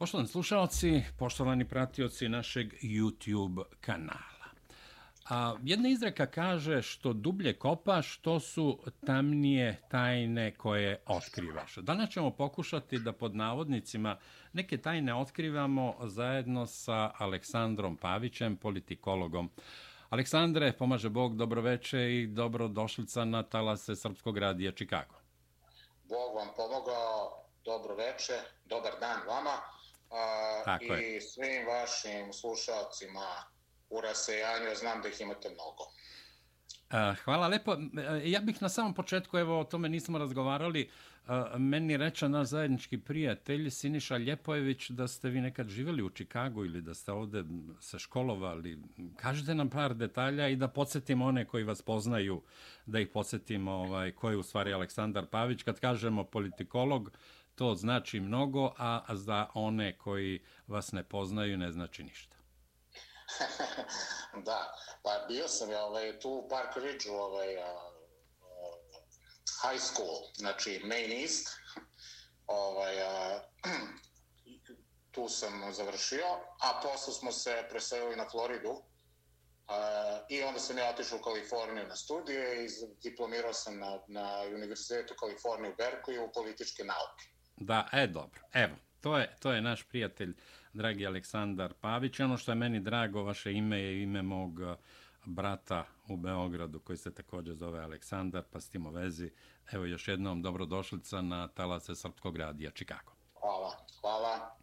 Poštovani slušalci, poštovani pratioci našeg YouTube kanala. A, jedna izreka kaže što dublje kopaš, što su tamnije tajne koje otkrivaš. Danas ćemo pokušati da pod navodnicima neke tajne otkrivamo zajedno sa Aleksandrom Pavićem, politikologom. Aleksandre, pomaže Bog, dobroveče i dobrodošlica na talase Srpskog radija Čikago. Bog vam pomogao, dobroveče, dobar dan vama a, Tako i je. svim vašim slušalcima u rasejanju, znam da ih imate mnogo. Hvala lepo. Ja bih na samom početku, evo o tome nismo razgovarali, meni reče naš zajednički prijatelj Siniša Ljepojević da ste vi nekad živjeli u Čikagu ili da ste ovde se školovali. Kažete nam par detalja i da podsjetimo one koji vas poznaju, da ih podsjetimo ovaj, ko je u stvari Aleksandar Pavić. Kad kažemo politikolog, to znači mnogo, a za one koji vas ne poznaju ne znači ništa. da, pa bio sam ja ovaj, tu u Park Ridge, ovaj, a, a, high school, znači Main East, ovaj, a, tu sam završio, a posle smo se preselili na Floridu, a, i onda sam ja otišao u Kaliforniju na studije i diplomirao sam na, na Univerzitetu Kalifornije u Berkeley u političke nauke. Da, e, dobro. Evo, to je, to je naš prijatelj, dragi Aleksandar Pavić. Ono što je meni drago, vaše ime je ime mog uh, brata u Beogradu, koji se također zove Aleksandar, pa s tim u vezi. Evo još jednom dobrodošlica na talase Srpskog radija Čikago. Hvala, hvala.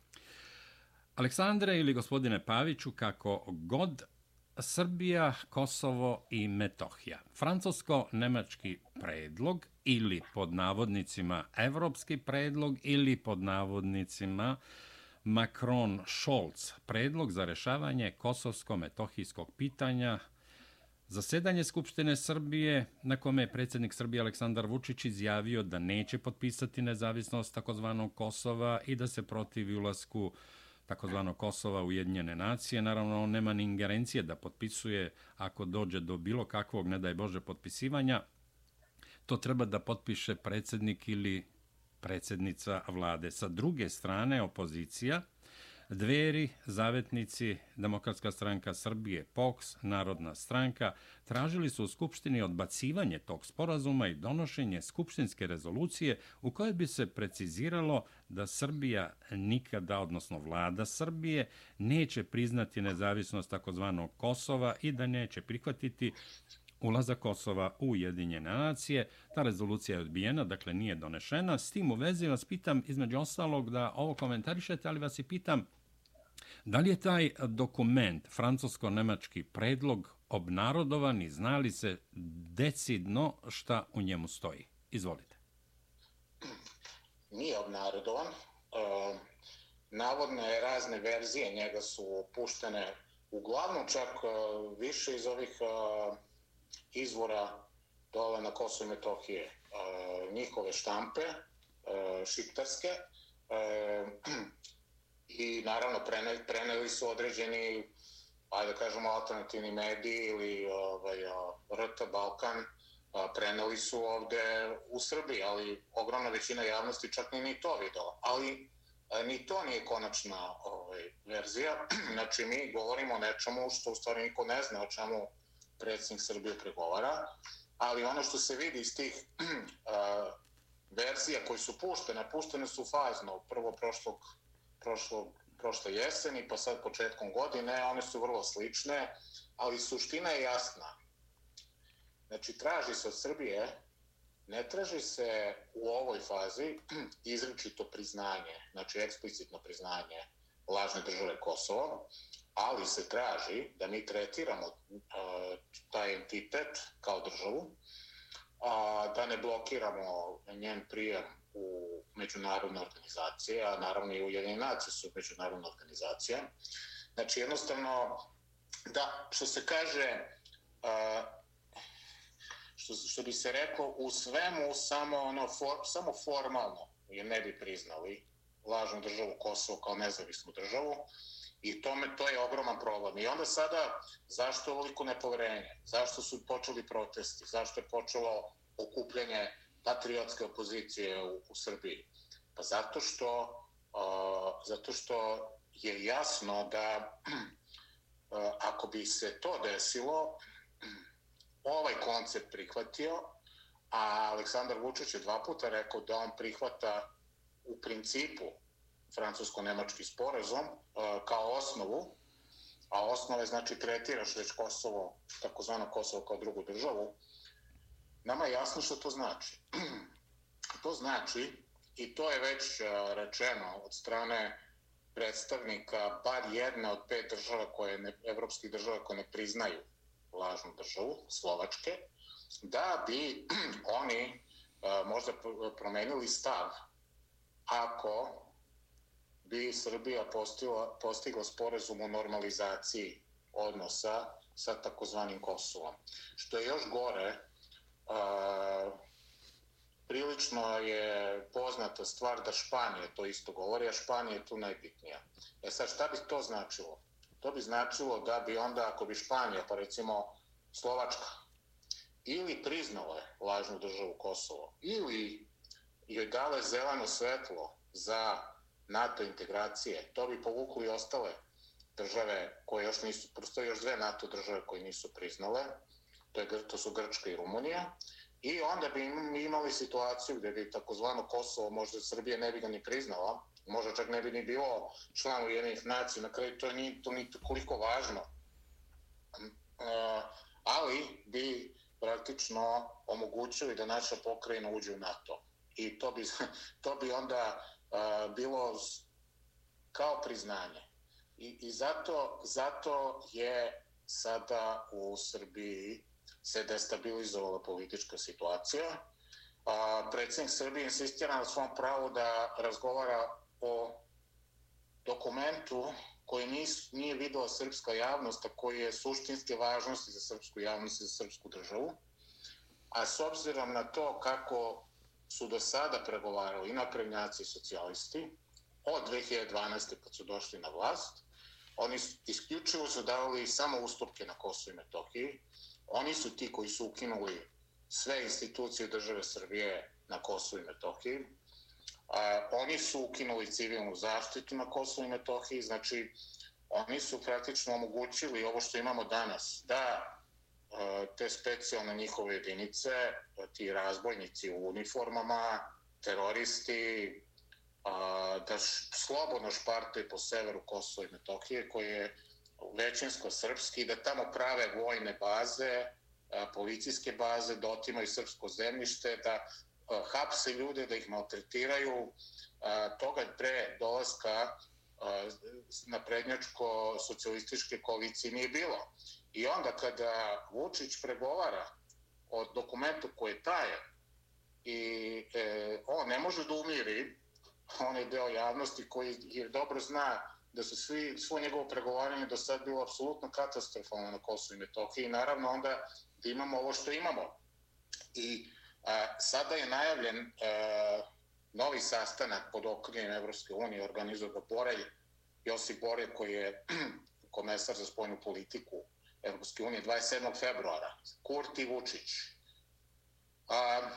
Aleksandre ili gospodine Paviću, kako god Srbija, Kosovo i Metohija. Francusko-nemački predlog ili pod navodnicima evropski predlog ili pod navodnicima Macron-Scholz predlog za rešavanje kosovsko-metohijskog pitanja Zasedanje Skupštine Srbije, na kome je predsjednik Srbije Aleksandar Vučić izjavio da neće potpisati nezavisnost takozvanog Kosova i da se protivi ulasku takozvano Kosova u Ujedinjene nacije. Naravno, on nema ni ingerencije da potpisuje ako dođe do bilo kakvog, ne daj Bože, potpisivanja. To treba da potpiše predsjednik ili predsjednica vlade. Sa druge strane, opozicija, Dveri, Zavetnici, Demokratska stranka Srbije, POKS, Narodna stranka, tražili su u Skupštini odbacivanje tog sporazuma i donošenje Skupštinske rezolucije u kojoj bi se preciziralo da Srbija nikada, odnosno vlada Srbije, neće priznati nezavisnost takozvanog Kosova i da neće prihvatiti ulaza Kosova u Ujedinjene nacije. Ta rezolucija je odbijena, dakle nije donešena. S tim u vezi vas pitam, između ostalog, da ovo komentarišete, ali vas i pitam, Da li je taj dokument, francusko-nemački predlog, obnarodovan i znali se decidno šta u njemu stoji? Izvolite. Nije obnarodovan. E, navodno je razne verzije njega su puštene uglavnom čak e, više iz ovih e, izvora dole na Kosovo i Metohije. Njihove štampe, e, šiptarske, e, i naravno preneli, preneli su određeni ajde da kažemo alternativni mediji ili ovaj, e, RT Balkan preneli su ovde u Srbiji, ali ogromna većina javnosti čak ni, ni to videla. Ali ni to nije konačna ovaj, verzija. Znači, mi govorimo o nečemu što u stvari niko ne zna o čemu predsjednik Srbije pregovara, ali ono što se vidi iz tih uh, verzija koji su puštene, puštene su fazno, prvo prošlog prošlo, prošle jeseni, pa sad početkom godine, one su vrlo slične, ali suština je jasna. Znači, traži se od Srbije, ne traži se u ovoj fazi izričito priznanje, znači eksplicitno priznanje lažne države Kosovo, ali se traži da mi tretiramo uh, taj entitet kao državu, a, da ne blokiramo njen prijem u međunarodne organizacije, a naravno i Ujedinjene nacije su međunarodna organizacija. Znači, jednostavno, da, što se kaže, uh, što, što bi se reklo, u svemu samo, ono, for, samo formalno je ne bi priznali lažnu državu Kosovo kao nezavisnu državu i tome to je ogroman problem. I onda sada, zašto je ovoliko nepoverenje? Zašto su počeli protesti? Zašto je počelo okupljanje patriotske opozicije u, u Srbiji? Pa zato što zato što je jasno da ako bi se to desilo, ovaj koncept prihvatio, a Aleksandar Vučić je dva puta rekao da on prihvata u principu francusko-nemački sporazum e, kao osnovu, a osnove znači tretiraš već Kosovo, takozvano Kosovo kao drugu državu, nama je jasno što to znači. to znači, i to je već e, rečeno od strane predstavnika bar jedne od pet država koje ne, evropskih država koje ne priznaju lažnu državu, Slovačke, da bi oni e, možda promenili stav ako bi Srbija postigla, postigla sporezum o normalizaciji odnosa sa takozvanim Kosovom. Što je još gore, a, prilično je poznata stvar da Španija to isto govori, a Španija je tu najbitnija. E sad, šta bi to značilo? To bi značilo da bi onda, ako bi Španija, pa recimo Slovačka, ili priznala lažnu državu Kosovo, ili joj dale zeleno svetlo za NATO integracije, to bi povuklo i ostale države koje još nisu, prosto još dve NATO države koje nisu priznale, to, je, to su Grčka i Rumunija, i onda bi imali situaciju gdje bi takozvano Kosovo, možda Srbije ne bi ga ni priznala, možda čak ne bi ni bilo član Ujedinih nacija, na kraju to nije to ni koliko važno, uh, ali bi praktično omogućili da naša pokrajina uđe u NATO. I to bi, to bi onda bilo kao priznanje. I, i zato, zato je sada u Srbiji se destabilizovala politička situacija. A, predsjednik Srbije insistira na svom pravu da razgovara o dokumentu koji nis, nije videla srpska javnost, a koji je suštinske važnosti za srpsku javnost i za srpsku državu. A s obzirom na to kako su do sada pregovarali i naprednjaci i socijalisti od 2012. kad su došli na vlast. Oni su, isključivo su davali samo ustupke na Kosovo i Metohiji. Oni su ti koji su ukinuli sve institucije države Srbije na Kosovo i Metohiji. A, oni su ukinuli civilnu zaštitu na Kosovo i Metohiji, znači oni su praktično omogućili ovo što imamo danas, da E, te specijalne njihove jedinice, e, ti razbojnici u uniformama, teroristi, da slobodno šparte po severu Kosova i Metohije, koji je većinsko srpski, da tamo prave vojne baze, e, policijske baze, da otimaju srpsko zemljište, da hapse ljude, da ih maltretiraju. Toga pre dolaska na prednjačko socijalističke koalicije nije bilo. I onda kada Vučić pregovara o dokumentu koji je tajan i e, on ne može da umiri onaj deo javnosti koji je dobro zna da su svi, svo njegovo pregovaranje do sad bilo apsolutno katastrofalno na Kosovo i Metohiji i naravno onda da imamo ovo što imamo. I a, sada je najavljen a, novi sastanak pod okriljem Evropske unije, organizuje ga Borelj, Josip Borelj koji je komesar za spojnu politiku Evropske unije 27. februara. Kurti Vučić. A,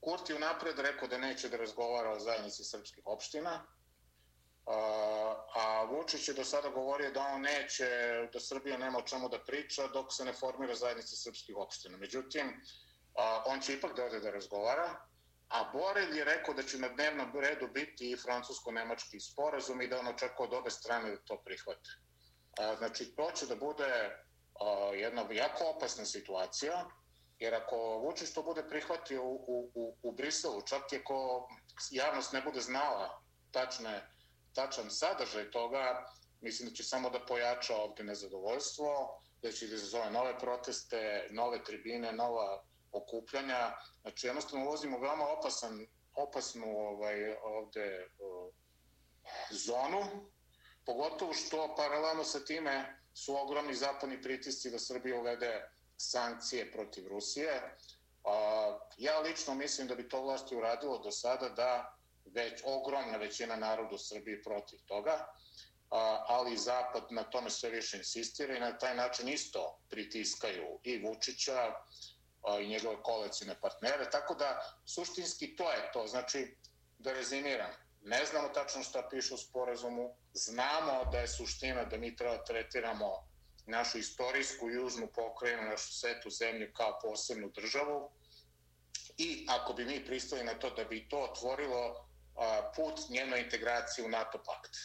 Kurti je napred rekao da neće da razgovara o zajednici srpskih opština, a, a Vučić je do sada govorio da on neće, da Srbija nema o čemu da priča dok se ne formira zajednica srpskih opština. Međutim, a, on će ipak da ode da razgovara, a Borelj je rekao da će na dnevnom redu biti i francusko-nemački sporazum i da on očekuje od obe strane da to prihvate. A, znači, to će da bude jedna jako opasna situacija, jer ako Vučić to bude prihvatio u, u, u, u Briselu, čak i ako javnost ne bude znala tačne, tačan sadržaj toga, mislim da će samo da pojača ovde nezadovoljstvo, da će da izazove nove proteste, nove tribine, nova okupljanja. Znači, jednostavno ulazimo u veoma opasan, opasnu ovaj, ovde o, zonu, pogotovo što paralelno sa time su ogromni zapadni pritisci da Srbija uvede sankcije protiv Rusije. Ja lično mislim da bi to vlasti uradilo do sada da već ogromna većina naroda u Srbiji protiv toga, ali Zapad na tome sve više insistira i na taj način isto pritiskaju i Vučića i njegove koalicijne partnere, tako da suštinski to je to. Znači, da rezimiram, ne znamo tačno šta piše u sporazumu, znamo da je suština da mi treba tretiramo našu istorijsku južnu pokrajinu, našu svetu zemlju kao posebnu državu i ako bi mi pristali na to da bi to otvorilo put njenoj integraciji u NATO pakt.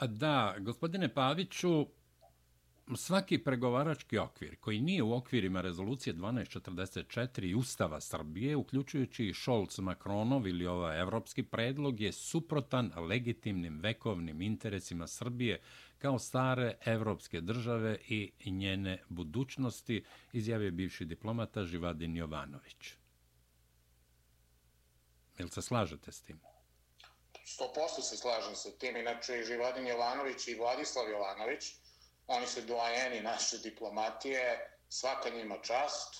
Da, gospodine Paviću, svaki pregovarački okvir koji nije u okvirima rezolucije 1244 i Ustava Srbije, uključujući i Scholz-Makronov ili ovaj evropski predlog, je suprotan legitimnim vekovnim interesima Srbije kao stare evropske države i njene budućnosti, izjavio bivši diplomata Živadin Jovanović. Jel se slažete s tim? 100% se slažem sa tim, inače i Živadin Jovanović i Vladislav Jovanović, oni su doajeni naše diplomatije, svaka njima čast,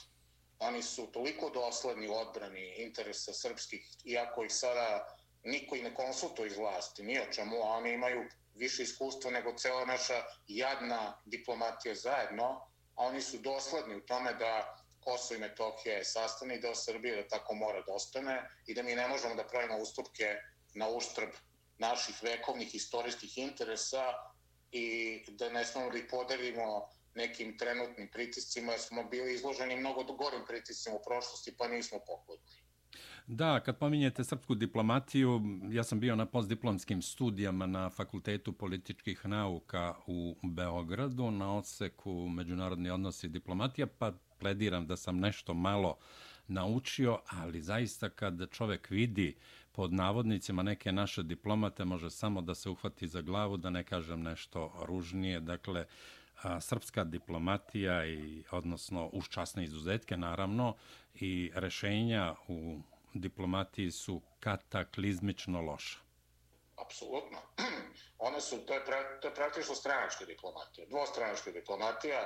oni su toliko dosledni u odbrani interesa srpskih, iako ih sada niko i ne konsultuje iz vlasti, nije o čemu, a oni imaju više iskustva nego cela naša jadna diplomatija zajedno, a oni su dosledni u tome da Kosovo i Metohija je sastavni deo Srbije, da tako mora da ostane i da mi ne možemo da pravimo ustupke na uštrb naših vekovnih istorijskih interesa i da ne smemo da ih podelimo nekim trenutnim pritiscima, jer smo bili izloženi mnogo gorim pritiscima u prošlosti, pa nismo poklodni. Da, kad pominjete srpsku diplomatiju, ja sam bio na postdiplomskim studijama na Fakultetu političkih nauka u Beogradu na odseku Međunarodni odnosi i diplomatija, pa plediram da sam nešto malo naučio, ali zaista kad čovek vidi pod navodnicima neke naše diplomate, može samo da se uhvati za glavu, da ne kažem nešto ružnije. Dakle, a, srpska diplomatija i odnosno uz časne izuzetke naravno i rešenja u diplomatiji su kataklizmično loša. Apsolutno. One su, to je, pra, to je praktično stranačka diplomatija, dvostranačka diplomatija,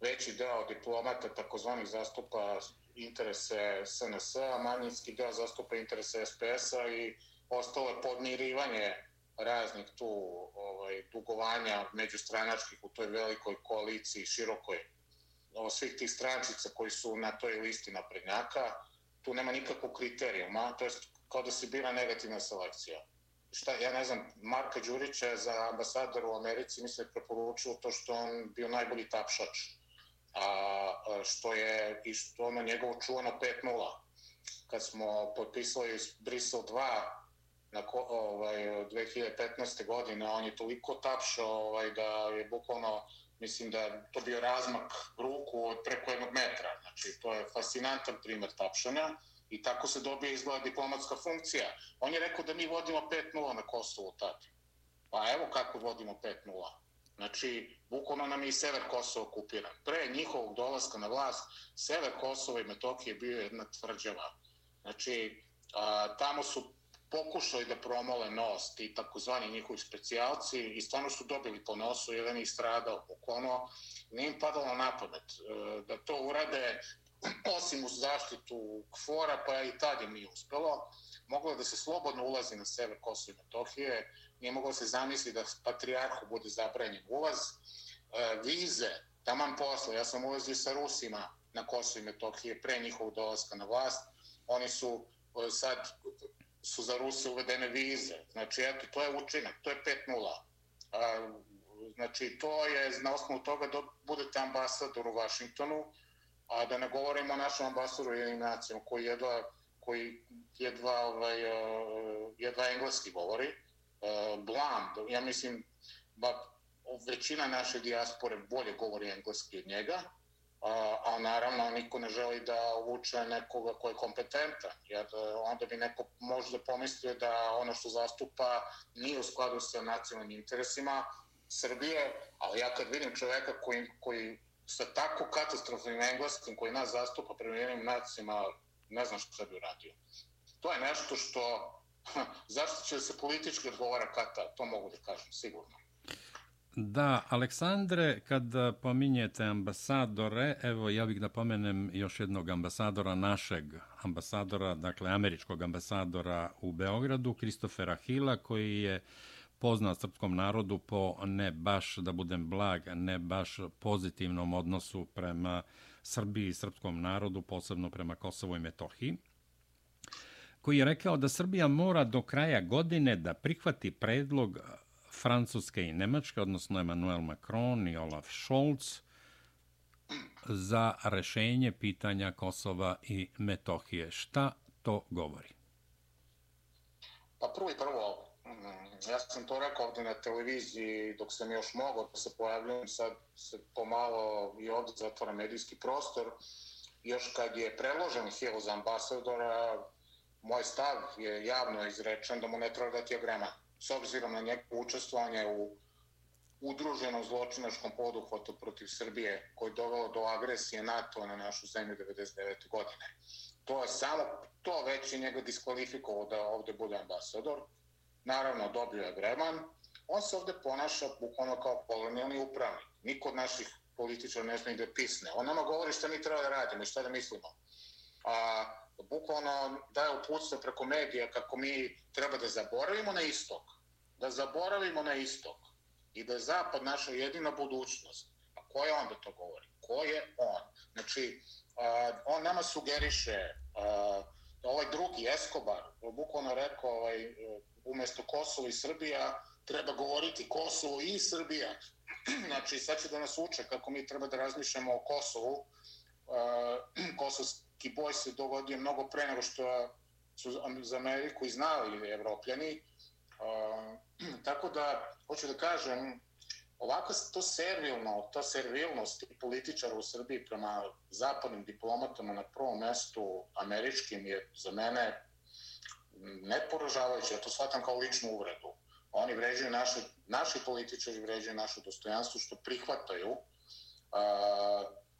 veći deo diplomata takozvanih zastupa interese SNS, a manjinski deo zastupa interese SPS-a i ostalo je podmirivanje raznih tu ovaj, dugovanja međustranačkih u toj velikoj koaliciji širokoj ovo, svih tih strančica koji su na toj listi naprednjaka. Tu nema nikakvog kriterijuma, to je kao da se bira negativna selekcija. Šta, ja ne znam, Marka Đurića za ambasador u Americi mislim preporučio to što on bio najbolji tapšač a, što je isto što ono njegovo čuvano 5-0 kad smo potpisali Brisel 2 na ko, ovaj 2015. godine on je toliko tapšao ovaj da je bukvalno mislim da to bio razmak ruku od preko jednog metra. Znači to je fascinantan primjer tapšanja i tako se dobije izgleda diplomatska funkcija. On je rekao da mi vodimo 5-0 na Kosovu tad. Pa evo kako vodimo 5-0 Znači, bukvalno nam je i sever Kosova okupiran. Pre njihovog dolaska na vlast, sever Kosova i Metohije bio jedna tvrđava. Znači, a, tamo su pokušali da promole nos ti takozvani njihovi specijalci i stvarno su dobili po nosu, jedan je stradao pokono. Nije im padalo na pamet e, da to urade osim u zaštitu kvora, pa i tad je mi uspelo. Moglo da se slobodno ulazi na sever Kosova i Metohije, nije moglo se zamisli da patrijarhu bude zabranjen ulaz. E, vize, taman posla, ja sam ulazio sa Rusima na Kosovo i Metohije pre njihovog dolaska na vlast, oni su e, sad su za Ruse uvedene vize. Znači, eto, to je učinak, to je 5-0. E, znači, to je na osnovu toga da budete ambasador u Vašingtonu, a da ne govorimo o našem ambasadoru jednim nacijom koji jedva, koji jedva, ovaj, e, jedva engleski govori uh, blam, ja mislim, ba, većina naše dijaspore bolje govori engleski od njega, a, a naravno niko ne želi da uvuče nekoga ko je kompetentan, jer e, onda bi neko možda pomislio da ono što zastupa nije u skladu sa nacionalnim interesima Srbije, ali ja kad vidim čoveka koji, koji sa tako katastrofnim engleskim koji nas zastupa prema jednim nacijama, ne znam što bi uradio. To je nešto što Hm, zašto će se politički odgovara kata, to mogu da kažem, sigurno. Da, Aleksandre, kad eh, pominjete ambasadore, evo ja bih da pomenem još jednog ambasadora, našeg ambasadora, dakle američkog ambasadora u Beogradu, Kristofera Hila, koji je poznat srpskom narodu po ne baš, da budem blag, ne baš pozitivnom odnosu prema Srbiji i srpskom narodu, posebno prema Kosovo i Metohiji koji je rekao da Srbija mora do kraja godine da prihvati predlog eh, Francuske i Nemačke, odnosno Emmanuel Macron i Olaf Scholz, za rešenje pitanja Kosova i Metohije. Šta to govori? Pa prvo i prvo, mm, ja sam to rekao ovdje na televiziji dok sam još mogao da se pojavljam, sad se pomalo i ovdje zatvora medijski prostor. Još kad je preložen Hill za ambasadora, moj stav je javno izrečen da mu ne treba dati agrema. S obzirom na njegovo učestvovanje u udruženom zločinačkom poduhvatu protiv Srbije koji je dovelo do agresije NATO na našu zemlju 99. godine. To je samo to već i njega diskvalifikovao da ovde bude ambasador. Naravno, dobio je Greman. On se ovde ponaša bukvalno kao kolonijalni upravnik. Niko od naših političara ne zna da pisne. On nama govori šta mi treba da radimo i šta da mislimo. A, bukvalno daje uputstvo preko medija kako mi treba da zaboravimo na istok. Da zaboravimo na istok i da je Zapad naša jedina budućnost. A ko je on da to govori? Ko je on? Znači, uh, on nama sugeriše uh, da ovaj drugi Escobar, bukvalno rekao, ovaj, umjesto Kosovo i Srbija, treba govoriti Kosovo i Srbija. znači, sad će da nas uče kako mi treba da razmišljamo o Kosovu. Uh, kosovski boj se dogodio mnogo pre nego što su za Ameriku i znali evropljani. Uh, tako da, hoću da kažem, ovako to servilno, ta servilnost političara u Srbiji prema zapadnim diplomatama na prvom mestu američkim je za mene neporažavajuće, ja to shvatam kao ličnu uvredu. Oni vređaju naše, naši političari vređaju naše dostojanstvo što prihvataju. Uh,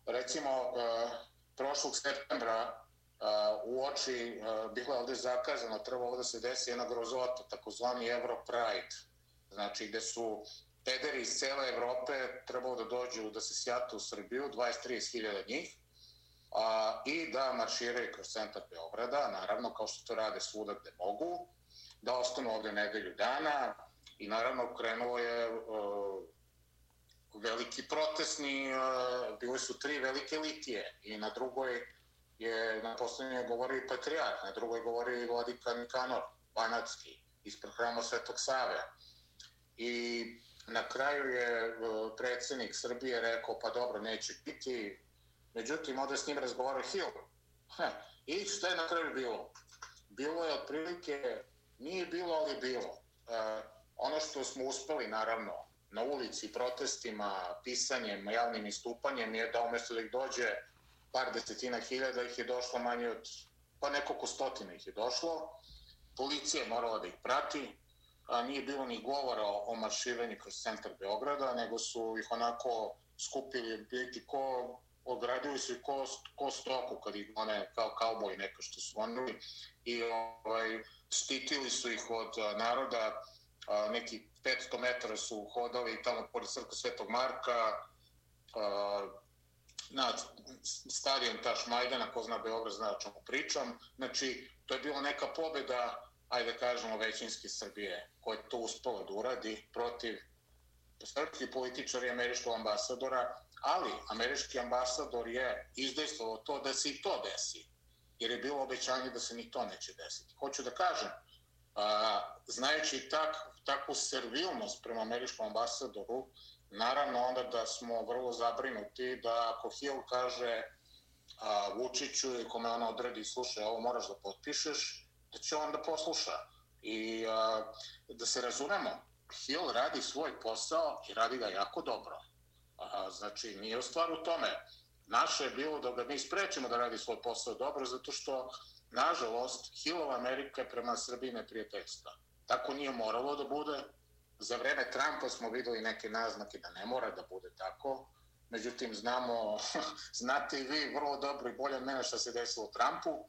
recimo, uh, prošlog septembra uh, u oči uh, bilo je ovde zakazano, trebalo da se desi jedna grozota, takozvani Euro Pride, znači gde su pederi iz cele Evrope trebalo da dođu da se sjatu u Srbiju, 23.000 njih, a, i da marširaju kroz centar Beograda, naravno kao što to rade svuda gde mogu, da ostanu ovde nedelju dana i naravno krenulo je uh, veliki protestni, bili bile su tri velike litije i na drugoj je na poslednjoj govorio Patriarh, na drugoj govorio Vladika Nikanor, Banatski, ispred hrama Svetog Save. I na kraju je e, predsednik Srbije rekao, pa dobro, neće biti. Međutim, ovdje s njim razgovarao Hill. I što je na kraju bilo? Bilo je otprilike, nije bilo, ali bilo. E, ono što smo uspeli, naravno, na ulici, protestima, pisanjem, javnim istupanjem je da umjesto da ih dođe par desetina hiljada, ih je došlo manje od, pa nekoliko stotina ih je došlo. Policija je morala da ih prati, a nije bilo ni govora o marširanju kroz centar Beograda, nego su ih onako skupili biti ko ogradili su ko, ko stoku kad ih one kao kauboj neka što su oni i ovaj, štitili su ih od naroda a, neki 500 metara su hodali tamo pored crkve Svetog Marka a, na stadion Taš Majdana, ko zna Beograd zna o čemu pričam. Znači, to je bila neka pobjeda ajde kažemo, većinske Srbije, koje to uspela da uradi protiv srpski političar i američkog ambasadora, ali američki ambasador je izdejstvovao to da se i to desi, jer je bilo obećanje da se ni to neće desiti. Hoću da kažem, a, znajući tak, takvu servilnost prema američkom ambasadoru, naravno onda da smo vrlo zabrinuti da ako Hill kaže a, Vučiću i kome ona odredi, slušaj, ovo moraš da potpišeš, da će on da posluša. I a, da se razumemo, Hill radi svoj posao i radi ga jako dobro. A, znači, nije stvar u tome. Naše je bilo da ga mi sprečimo da radi svoj posao dobro, zato što, nažalost, Hillova Amerika je prema Srbiji neprijateljstva. Tako nije moralo da bude. Za vreme Trumpa smo videli neke naznake da ne mora da bude tako. Međutim, znamo, znate i vi vrlo dobro i bolje od mene što se desilo Trumpu.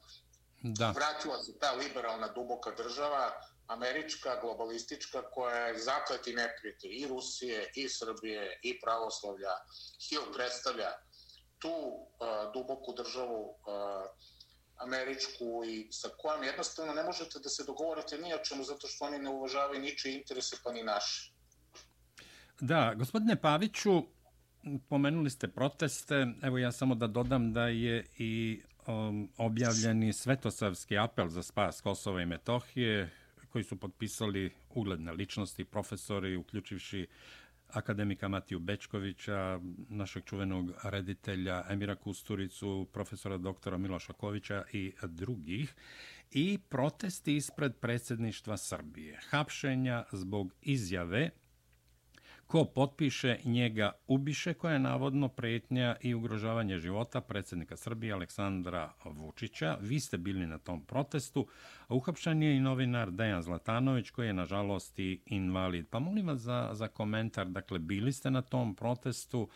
Da. Vratila se ta liberalna duboka država, američka, globalistička, koja je zakleti neprijatelj i Rusije, i Srbije, i pravoslavlja. Hill predstavlja tu uh, duboku državu uh, američku i sa kojom jednostavno ne možete da se dogovorite ni o čemu zato što oni ne uvažavaju ničije interese pa ni naše. Da, gospodine Paviću, pomenuli ste proteste. Evo ja samo da dodam da je i um, objavljeni Svetosavski apel za spas Kosova i Metohije, koji su potpisali ugledne ličnosti, profesori, uključivši akademika Matiju Bečkovića, našeg čuvenog reditelja Emira Kusturicu, profesora doktora Miloša Kovića i drugih, i protesti ispred predsjedništva Srbije. Hapšenja zbog izjave ko potpiše njega ubiše, koja je navodno pretnja i ugrožavanje života predsjednika Srbije Aleksandra Vučića. Vi ste bili na tom protestu. Uhapšan je i novinar Dejan Zlatanović, koji je nažalost i invalid. Pa molim vas za, za komentar, dakle, bili ste na tom protestu,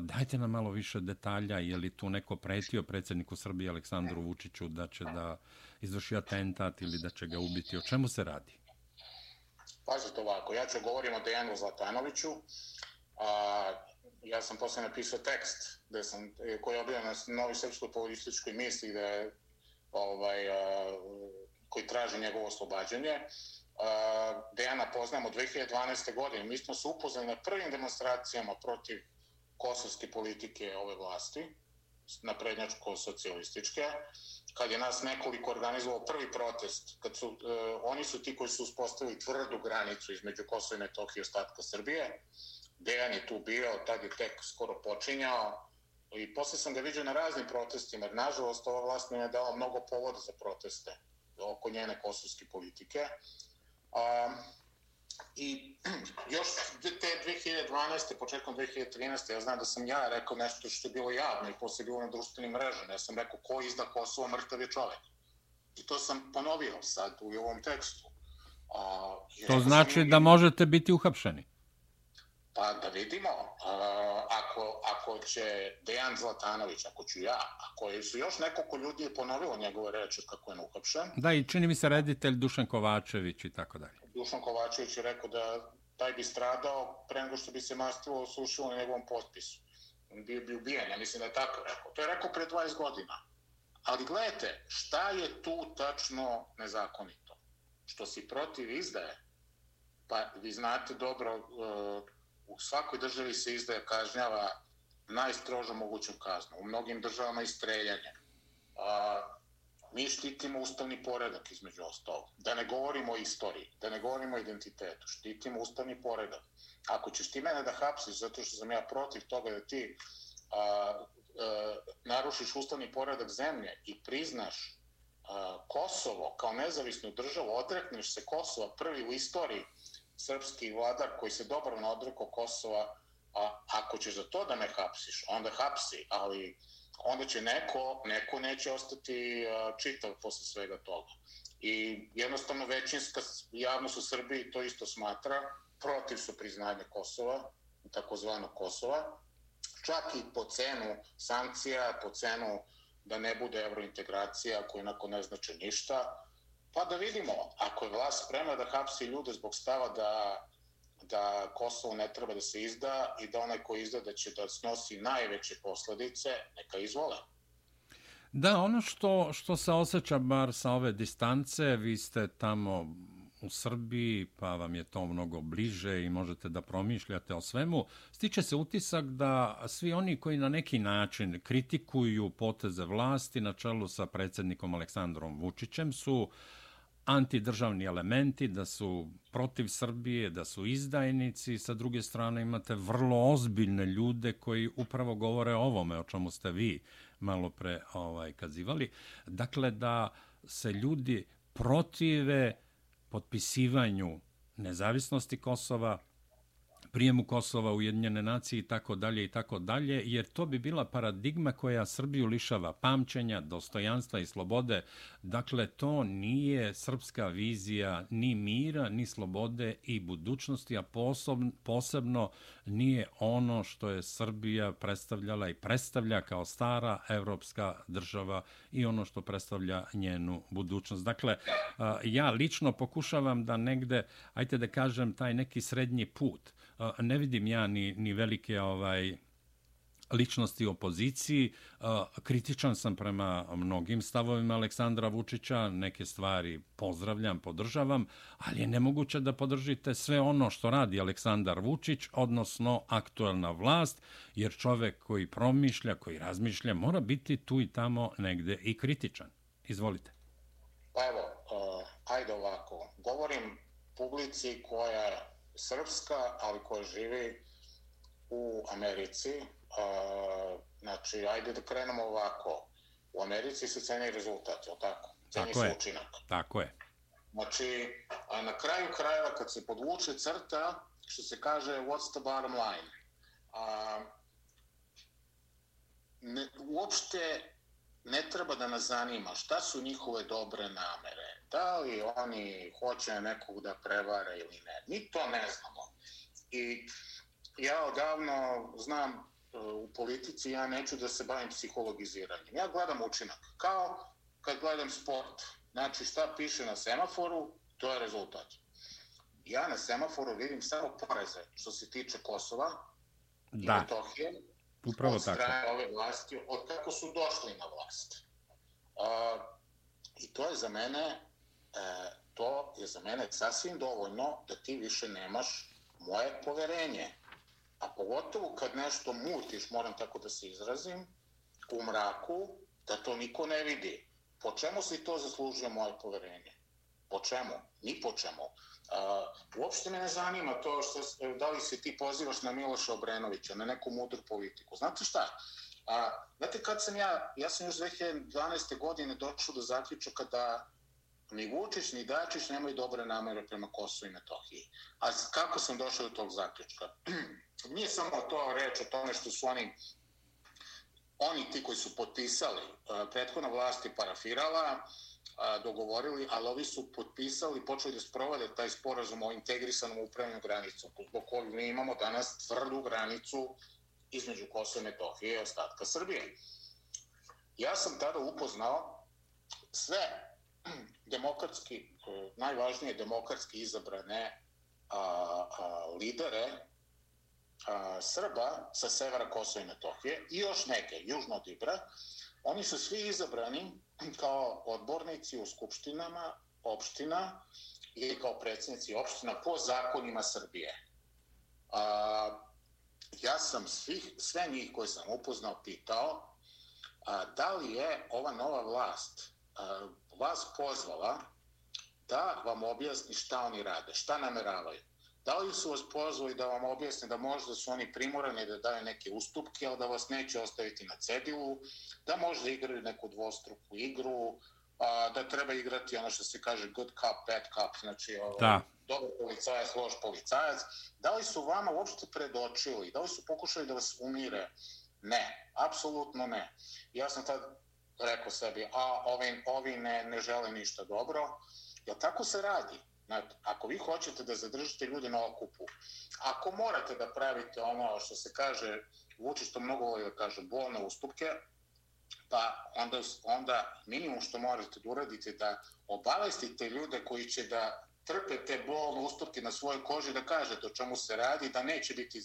dajte nam malo više detalja, je li tu neko pretio predsjedniku Srbije Aleksandru Vučiću da će da izvrši atentat ili da će ga ubiti, o čemu se radi? Pazite ovako, ja ću govorim o Dejanu Zlatanoviću. A, ja sam posle napisao tekst gde sam, koji je objavljen na Novi Srpskoj političkoj misli gde, ovaj, a, koji traži njegovo oslobađanje. A, Dejana poznam od 2012. godine. Mi smo se upoznali na prvim demonstracijama protiv kosovske politike ove vlasti, naprednjačko-socijalističke kad je nas nekoliko organizovao prvi protest, kad su, e, oni su ti koji su uspostavili tvrdu granicu između Kosova i Metohije i ostatka Srbije. Dejan je tu bio, tad je tek skoro počinjao. I posle sam ga vidio na raznim protestima, jer nažalost ova vlast mi je dala mnogo povoda za proteste oko njene kosovske politike. A, I još te 2012. početkom 2013. ja znam da sam ja rekao nešto što je bilo javno i posle bilo na društvenim mrežama. Ja sam rekao ko izda Kosovo mrtav je čovek. I to sam ponovio sad u ovom tekstu. A, to znači da možete biti uhapšeni? Pa da vidimo, a, ako, ako će Dejan Zlatanović, ako ću ja, ako su još nekoliko ljudi je ponovilo njegove reči kako je uhapšen. Da, i čini mi se reditelj Dušan Kovačević i tako dalje. Dušan Kovačević je rekao da taj bi stradao pre nego što bi se mastilo slušilo na njegovom potpisu. On bi, bi ubijen, ja mislim da je tako rekao. To je rekao pre 20 godina. Ali gledajte, šta je tu tačno nezakonito? Što si protiv izdaje? Pa vi znate dobro, u svakoj državi se izdaje kažnjava najstrožo mogućom kaznom. U mnogim državama i streljanje. A, mi štitimo ustavni poredak između ostalog. Da ne govorimo o istoriji, da ne govorimo o identitetu. Štitimo ustavni poredak. Ako ćeš ti mene da hapsiš zato što sam ja protiv toga da ti a, a, narušiš ustavni poredak zemlje i priznaš a, Kosovo kao nezavisnu državu, odrekneš se Kosova prvi u istoriji srpski vladar koji se dobro odrekao Kosova, a ako ćeš za to da me hapsiš, onda hapsi, ali onda će neko, neko neće ostati čitav posle svega toga. I jednostavno većinska javnost u Srbiji to isto smatra, protiv su priznanje Kosova, takozvano Kosova, čak i po cenu sankcija, po cenu da ne bude eurointegracija koja onako ne znači ništa, Pa da vidimo, ako je vlast spremna da hapsi ljude zbog stava da, da Kosovo ne treba da se izda i da onaj ko izda da će da snosi najveće posledice, neka izvole. Da, ono što, što se osjeća bar sa ove distance, vi ste tamo u Srbiji, pa vam je to mnogo bliže i možete da promišljate o svemu. Stiče se utisak da svi oni koji na neki način kritikuju poteze vlasti na čelu sa predsjednikom Aleksandrom Vučićem su uh, antidržavni elementi, da su protiv Srbije, da su izdajnici. Sa druge strane imate vrlo ozbiljne ljude koji upravo govore o ovome, o čemu ste vi malo pre ovaj, kazivali. Dakle, da se ljudi protive potpisivanju nezavisnosti Kosova, prijemu Kosova u Ujedinjene nacije i tako dalje i tako dalje, jer to bi bila paradigma koja Srbiju lišava pamćenja, dostojanstva i slobode. Dakle, to nije srpska vizija ni mira, ni slobode i budućnosti, a posebno, posebno nije ono što je Srbija predstavljala i predstavlja kao stara evropska država i ono što predstavlja njenu budućnost. Dakle, ja lično pokušavam da negde, ajte da kažem, taj neki srednji put, ne vidim ja ni, ni velike ovaj ličnosti opoziciji. Kritičan sam prema mnogim stavovima Aleksandra Vučića, neke stvari pozdravljam, podržavam, ali je nemoguće da podržite sve ono što radi Aleksandar Vučić, odnosno aktuelna vlast, jer čovek koji promišlja, koji razmišlja, mora biti tu i tamo negde i kritičan. Izvolite. Pa evo, uh, ajde ovako, govorim publici koja srpska, ali koja živi u Americi, Uh, znači, ajde da krenemo ovako. U Americi se ceni rezultat, je tako? Ceni tako se je. učinak. Tako je. Znači, a na kraju krajeva kad se podvuče crta, što se kaže, what's the bottom line? A, ne, uopšte ne treba da nas zanima šta su njihove dobre namere. Da li oni hoće nekog da prevare ili ne. Mi to ne znamo. I ja odavno znam u politici ja neću da se bavim psihologiziranjem. Ja gledam učinak. Kao kad gledam sport. Znači šta piše na semaforu, to je rezultat. Ja na semaforu vidim samo poreze što se tiče Kosova da. i Metohije. Upravo od tako. ove vlasti, od kako su došli na vlast. Uh, I to je za mene e, to je za mene sasvim dovoljno da ti više nemaš moje poverenje a pogotovo kad nešto mutiš, moram tako da se izrazim, u mraku, da to niko ne vidi. Po čemu si to zaslužio moje poverenje? Po čemu? Ni po čemu. Uh, uopšte me ne zanima to što, e, da li se ti pozivaš na Miloša Obrenovića, na neku mudru politiku. Znate šta? A, znate kad sam ja, ja sam još 2012. godine došao do zaključaka da ni Vučić ni Dačić nemaju dobre namere prema Kosovo i Metohiji. A kako sam došao do tog zaključka? nije samo to reč o tome što su oni oni ti koji su potpisali e, prethodna vlast je parafirala e, dogovorili, ali ovi su potpisali počeli da sprovode taj sporazum o integrisanom upravljanju granicom zbog kojeg mi imamo danas tvrdu granicu između Kosova i Metohije i ostatka Srbije. Ja sam tada upoznao sve demokratski, eh, najvažnije demokratski izabrane a, a, lidere a, Srba sa severa Kosova i Metohije i još neke, južno od Ibra, oni su svi izabrani kao odbornici u skupštinama opština ili kao predsjednici opština po zakonima Srbije. A, ja sam svih, sve njih koje sam upoznao pitao a, da li je ova nova vlast a, vas pozvala da vam objasni šta oni rade, šta nameravaju. Da li su vas pozvali da vam objasne da možda su oni primorani da daju neke ustupke, ali da vas neće ostaviti na cedilu, da možda igraju neku dvostruku igru, a, da treba igrati ono što se kaže good cup, bad cup, znači ovo, da. dobar policajac, loš policajac. Da li su vama uopšte predočili, da li su pokušali da vas umire? Ne, apsolutno ne. Ja sam tad rekao sebi, a ovi, ovi ne, ne žele ništa dobro. Jer tako se radi? Znači, ako vi hoćete da zadržite ljude na okupu, ako morate da pravite ono što se kaže, vuči što mnogo voli da kaže, bolne ustupke, pa onda, onda minimum što morate da uradite da obavestite ljude koji će da trpe te bolne ustupke na svojoj koži, da kažete o čemu se radi, da neće biti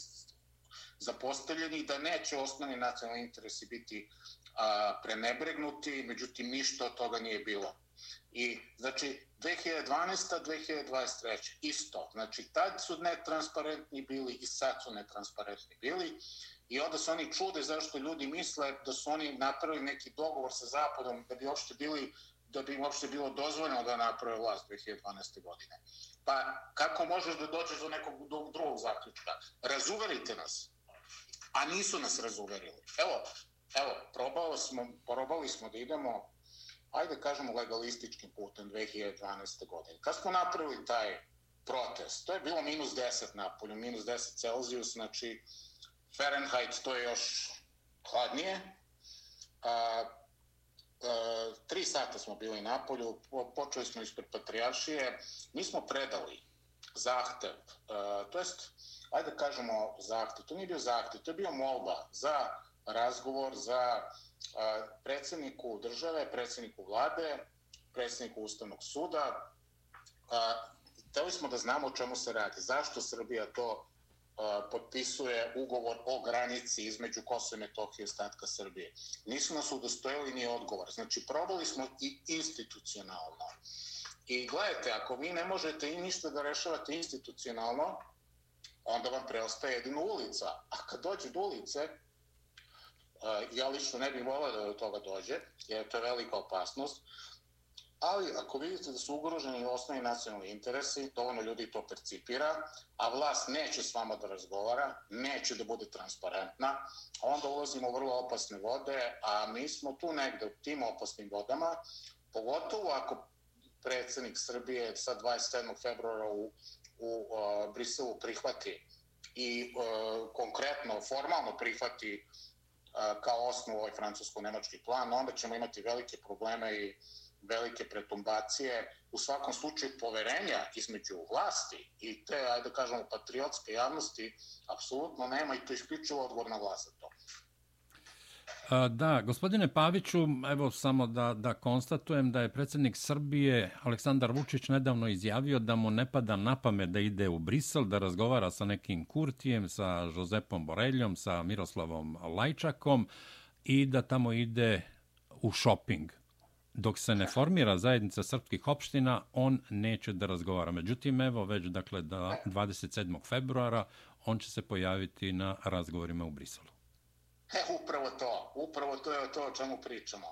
zapostavljeni, da neće osnovni nacionalni interesi biti a, prenebregnuti, međutim ništa od toga nije bilo. I, znači, 2012. 2023. isto. Znači, tad su netransparentni bili i sad su netransparentni bili. I onda se oni čude zašto ljudi misle da su oni napravili neki dogovor sa Zapadom da bi uopšte bili da bi uopšte bilo dozvoljeno da naprave vlast 2012. godine. Pa kako možeš da dođeš do nekog drugog zaključka? Razuverite nas. A nisu nas razuverili. Evo, evo, probali smo, probali smo da idemo ajde kažemo legalističkim putem 2012. godine. Kad smo napravili taj protest, to je bilo minus 10 na polju, minus 10 Celsius, znači Fahrenheit to je još hladnije. A, a, tri sata smo bili na polju, počeli smo ispred Patrijaršije, mi smo predali zahtev, e, to jest, ajde kažemo zahtev, to nije bio zahtev, to je bio molba za razgovor, za e, predsjedniku države, predsjedniku vlade, predsjedniku Ustavnog suda. E, hteli smo da znamo o čemu se radi, zašto Srbija to potpisuje ugovor o granici između Kosova i Metohije i ostatka Srbije. Nisu nas udostojili ni odgovor. Znači, probali smo i institucionalno. I gledajte, ako vi ne možete i ništa da rešavate institucionalno, onda vam preostaje jedino ulica. A kad dođe do ulice, ja lično ne bih volao da do toga dođe, jer to je velika opasnost, ali ako vidite da su ugroženi osnovni nacionalni interesi, dovoljno ljudi to percipira, a vlast neće s vama da razgovara, neće da bude transparentna, onda ulazimo u vrlo opasne vode, a mi smo tu negde u tim opasnim vodama, pogotovo ako predsednik Srbije sa 27. februara u, u uh, Briselu prihvati i uh, konkretno, formalno prihvati uh, kao osnovu ovaj francusko-nemački plan, onda ćemo imati velike probleme i velike pretumbacije, u svakom slučaju poverenja između vlasti i te, ajde da kažemo, patriotske javnosti, apsolutno nema i to isključivo odgovor na vlast za to. Da, gospodine Paviću, evo samo da, da konstatujem da je predsjednik Srbije Aleksandar Vučić nedavno izjavio da mu ne pada na pamet da ide u Brisel, da razgovara sa nekim Kurtijem, sa Josepom Boreljom, sa Miroslavom Lajčakom i da tamo ide u shopping dok se ne formira zajednica srpskih opština, on neće da razgovara. Međutim, evo već dakle da 27. februara on će se pojaviti na razgovorima u Briselu. E, upravo to, upravo to je to o čemu pričamo.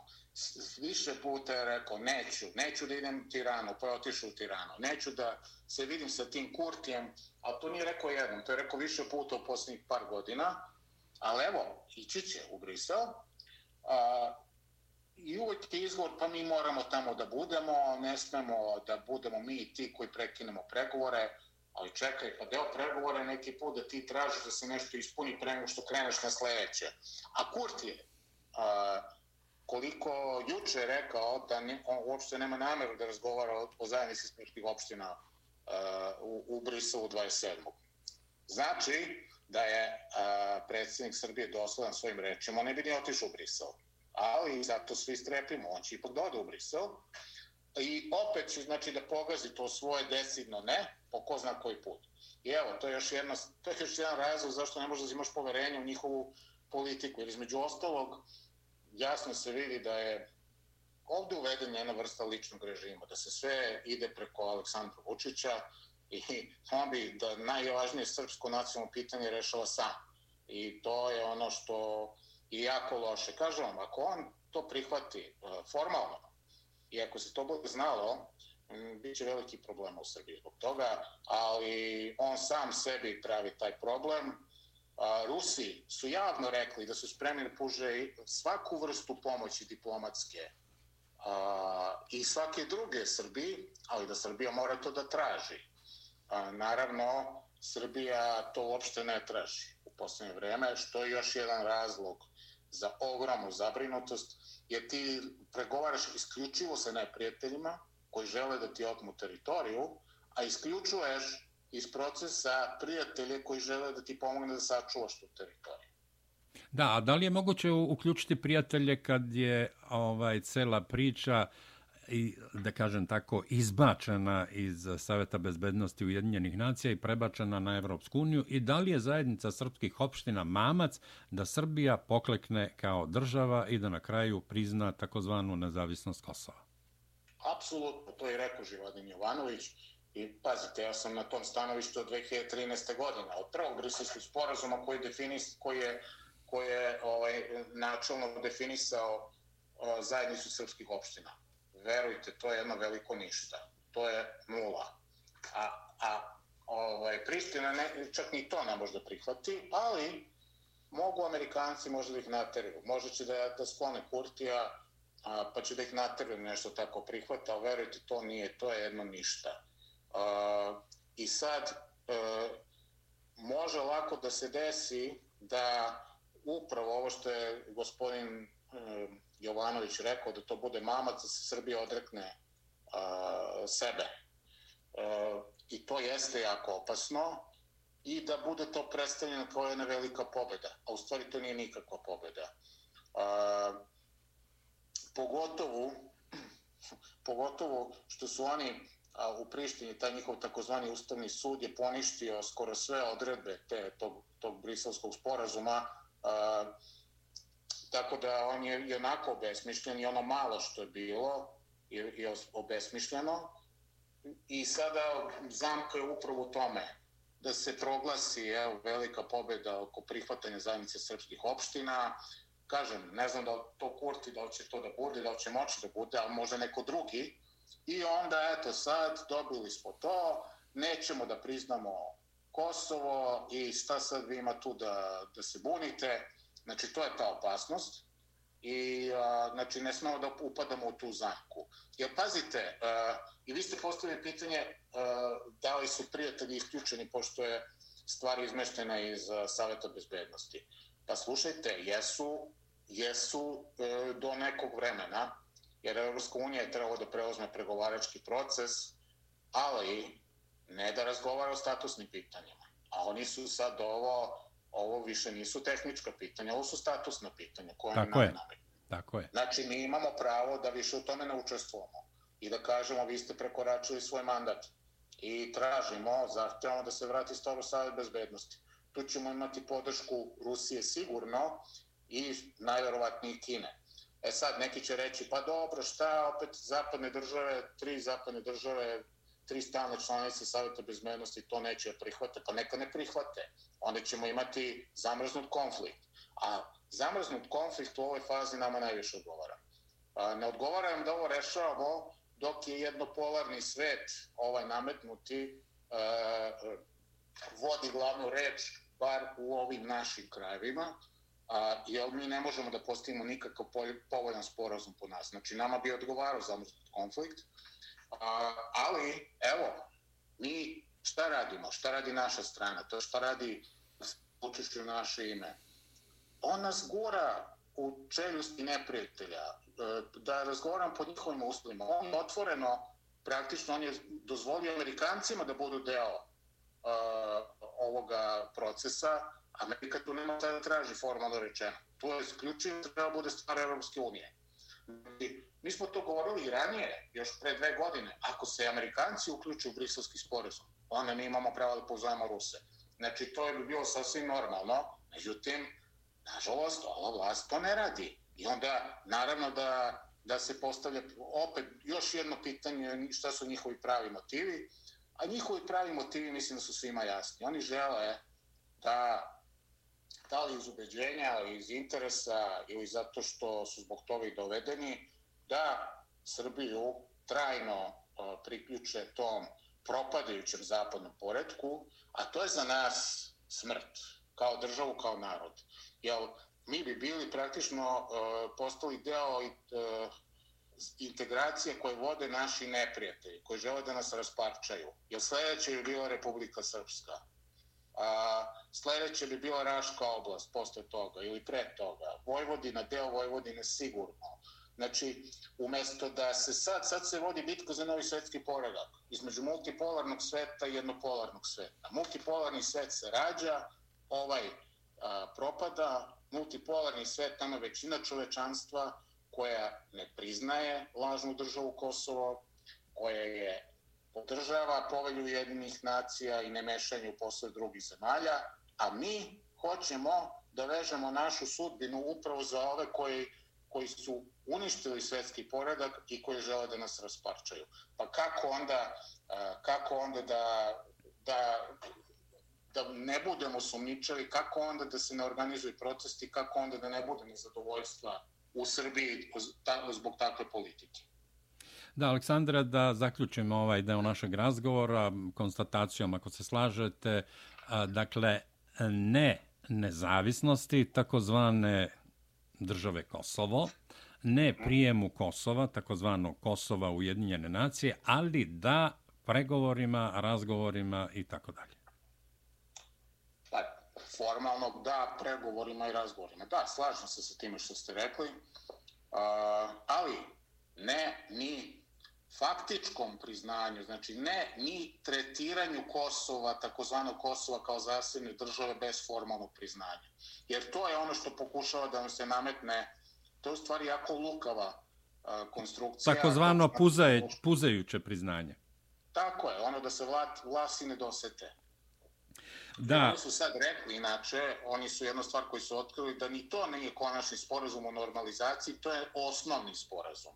Više puta je rekao, neću, neću da idem u Tiranu, pa je otišao u Tiranu. Neću da se vidim sa tim Kurtijem, a to nije rekao jednom, to je rekao više puta u posljednjih par godina. Ali evo, ići će u Brisel. A, i uvek je izgovor, pa mi moramo tamo da budemo, ne smemo da budemo mi ti koji prekinemo pregovore, ali čekaj, pa deo pregovore neki put da ti tražiš da se nešto ispuni pre nego što kreneš na sledeće. A Kurt je, a, koliko juče je rekao da ne, on uopšte nema nameru da razgovara o, o zajednici smrtnih opština a, u, u Brisovu 27. Znači da je a, predsjednik Srbije dosledan svojim rečima, ne bi ni otišao u Brisovu ali zato svi strepimo, on će ipak doda u Brisel. I opet će znači, da pogazi to svoje decidno ne, po ko zna koji put. I evo, to je još, jedna, to je još jedan razlog zašto ne možeš da imaš poverenje u njihovu politiku. Jer između ostalog, jasno se vidi da je ovde uveden jedna vrsta ličnog režima, da se sve ide preko Aleksandra Vučića i on bi da najvažnije srpsko nacionalno pitanje rešava sam. I to je ono što i jako loše. Kažem vam, ako on to prihvati e, formalno i ako se to bude znalo, bit će veliki problem u Srbiji zbog toga, ali on sam sebi pravi taj problem. E, Rusi su javno rekli da su spremni da puže svaku vrstu pomoći diplomatske uh, i svake druge Srbiji, ali da Srbija mora to da traži. Naravno, Srbija to uopšte ne traži u poslednje vreme, što je još jedan razlog za ogromnu zabrinutost, jer ti pregovaraš isključivo sa neprijateljima koji žele da ti otmu teritoriju, a isključuješ iz procesa prijatelje koji žele da ti pomogne da sačuvaš tu teritoriju. Da, a da li je moguće uključiti prijatelje kad je ovaj cela priča uh, i da kažem tako izbačena iz Saveta bezbednosti Ujedinjenih nacija i prebačena na Evropsku uniju i da li je zajednica srpskih opština mamac da Srbija poklekne kao država i da na kraju prizna takozvanu nezavisnost Kosova? Apsolutno, to je rekao Živadin Jovanović i pazite, ja sam na tom stanovištu od 2013. godine, od prvog brislavskog sporazuma koji, definis, koji je, koji je ovaj, načelno definisao zajednicu srpskih opština verujte, to je jedno veliko ništa. To je nula. A, a ovaj, Pristina ne, čak ni to ne može da prihvati, ali mogu Amerikanci možda da ih nateraju. Možda će da, da sklone Kurtija, a, pa će da ih nateraju nešto tako prihvata, ali verujte, to nije, to je jedno ništa. A, I sad, a, može lako da se desi da upravo ovo što je gospodin a, Jovanović rekao da to bude mamac da se Srbija odrekne a, sebe. A, I to jeste jako opasno i da bude to predstavljeno kao jedna velika pobeda. A u stvari to nije nikakva pobeda. A, pogotovo, pogotovo što su oni a, u Prištini, taj njihov takozvani ustavni sud je poništio skoro sve odredbe te, tog, tog briselskog sporazuma, a, tako da on je jednako obesmišljen i ono malo što je bilo je, je obesmišljeno. I sada zamka je upravo u tome da se proglasi evo, velika pobjeda oko prihvatanja zajednice srpskih opština. Kažem, ne znam da to Kurti, da li će to da bude, da li će moći da bude, ali možda neko drugi. I onda, eto, sad dobili smo to, nećemo da priznamo Kosovo i šta sad vi ima tu da, da se bunite. Znači, to je ta opasnost. I, a, znači, ne smemo da upadamo u tu zamku. Jer, pazite, a, i vi ste postavili pitanje a, da li su prijatelji isključeni, pošto je stvar izmeštena iz a, Saveta bezbednosti. Pa slušajte, jesu, jesu a, do nekog vremena, jer Evropska unija je trebalo da preozme pregovarački proces, ali ne da razgovara o statusnim pitanjima. A oni su sad ovo, ovo više nisu tehnička pitanja, ovo su statusna pitanja koje Tako je. Tako je. Znači, mi imamo pravo da više u tome ne učestvujemo i da kažemo vi ste prekoračili svoj mandat i tražimo, zahtjevamo da se vrati staro savjet bezbednosti. Tu ćemo imati podršku Rusije sigurno i najverovatnije Kine. E sad, neki će reći, pa dobro, šta opet zapadne države, tri zapadne države, tri stalne članice Savjeta bezbednosti to neće prihvate, pa neka ne prihvate. Onda ćemo imati zamrznut konflikt. A zamrznut konflikt u ovoj fazi nama najviše odgovara. A, ne odgovara da ovo rešavamo dok je jednopolarni svet ovaj nametnuti e, vodi glavnu reč bar u ovim našim krajevima, a, jer mi ne možemo da postavimo nikakav povoljan sporazum po nas. Znači, nama bi odgovarao zamrznut konflikt, a, ali, evo, mi šta radimo? Šta radi naša strana? To šta radi učešću naše ime? On nas gura u čeljusti neprijatelja, e, da razgovaram po njihovim uslovima. On otvoreno, praktično, on je dozvolio Amerikancima da budu deo uh, ovoga procesa, Amerika tu nema šta da traži formalno rečeno. To je isključivo treba bude stvar Evropske unije. Znači, Mi smo to govorili i ranije, još pre dve godine. Ako se Amerikanci uključu u briselski sporazum, onda mi imamo pravo da pozovemo Ruse. Znači, to je bi bilo sasvim normalno. Međutim, nažalost, ova vlast to ne radi. I onda, naravno, da, da se postavlja opet još jedno pitanje šta su njihovi pravi motivi. A njihovi pravi motivi mislim da su svima jasni. Oni žele da da li iz ubeđenja, ali iz interesa ili zato što su zbog toga i dovedeni, da Srbiju trajno priključe tom propadajućem zapadnom poredku, a to je za nas smrt, kao državu, kao narod. Jel, mi bi bili praktično postali deo e, integracije koje vode naši neprijatelji, koji žele da nas rasparčaju. Jer sljedeće je bila Republika Srpska A, sledeće bi bila Raška oblast posle toga ili pre toga. Vojvodina, deo Vojvodine sigurno. Znači, umjesto da se sad, sad se vodi bitka za novi svetski poredak između multipolarnog sveta i jednopolarnog sveta. Multipolarni svet se rađa, ovaj a, propada, multipolarni svet, tamo većina čovečanstva koja ne priznaje lažnu državu Kosovo, koja je podržava povelju jedinih nacija i ne mešanje u posle drugih zemalja, a mi hoćemo da vežemo našu sudbinu upravo za ove koji, koji su uništili svetski poredak i koji žele da nas rasparčaju. Pa kako onda, kako onda da, da, da ne budemo sumničali, kako onda da se ne organizuju protesti, kako onda da ne bude nezadovoljstva u Srbiji zbog takve politike. Da, Aleksandra, da zaključimo ovaj deo našeg razgovora konstatacijom, ako se slažete, dakle, ne nezavisnosti, takozvane države Kosovo, ne prijemu Kosova, takozvanog Kosova Ujedinjene nacije, ali da pregovorima, razgovorima i tako dalje. Pa, formalno da, pregovorima i razgovorima. Da, slažem se sa time što ste rekli, uh, ali ne ni faktičkom priznanju, znači ne ni tretiranju Kosova, takozvanog Kosova kao zasebne države bez formalnog priznanja. Jer to je ono što pokušava da nam se nametne, to je u stvari jako lukava a, konstrukcija. Takozvano puzaje, puzajuće priznanje. Tako je, ono da se vlat, vlasi ne dosete. Da. Oni su sad rekli, inače, oni su jedna stvar koji su otkrili, da ni to nije konačni sporazum o normalizaciji, to je osnovni sporazum.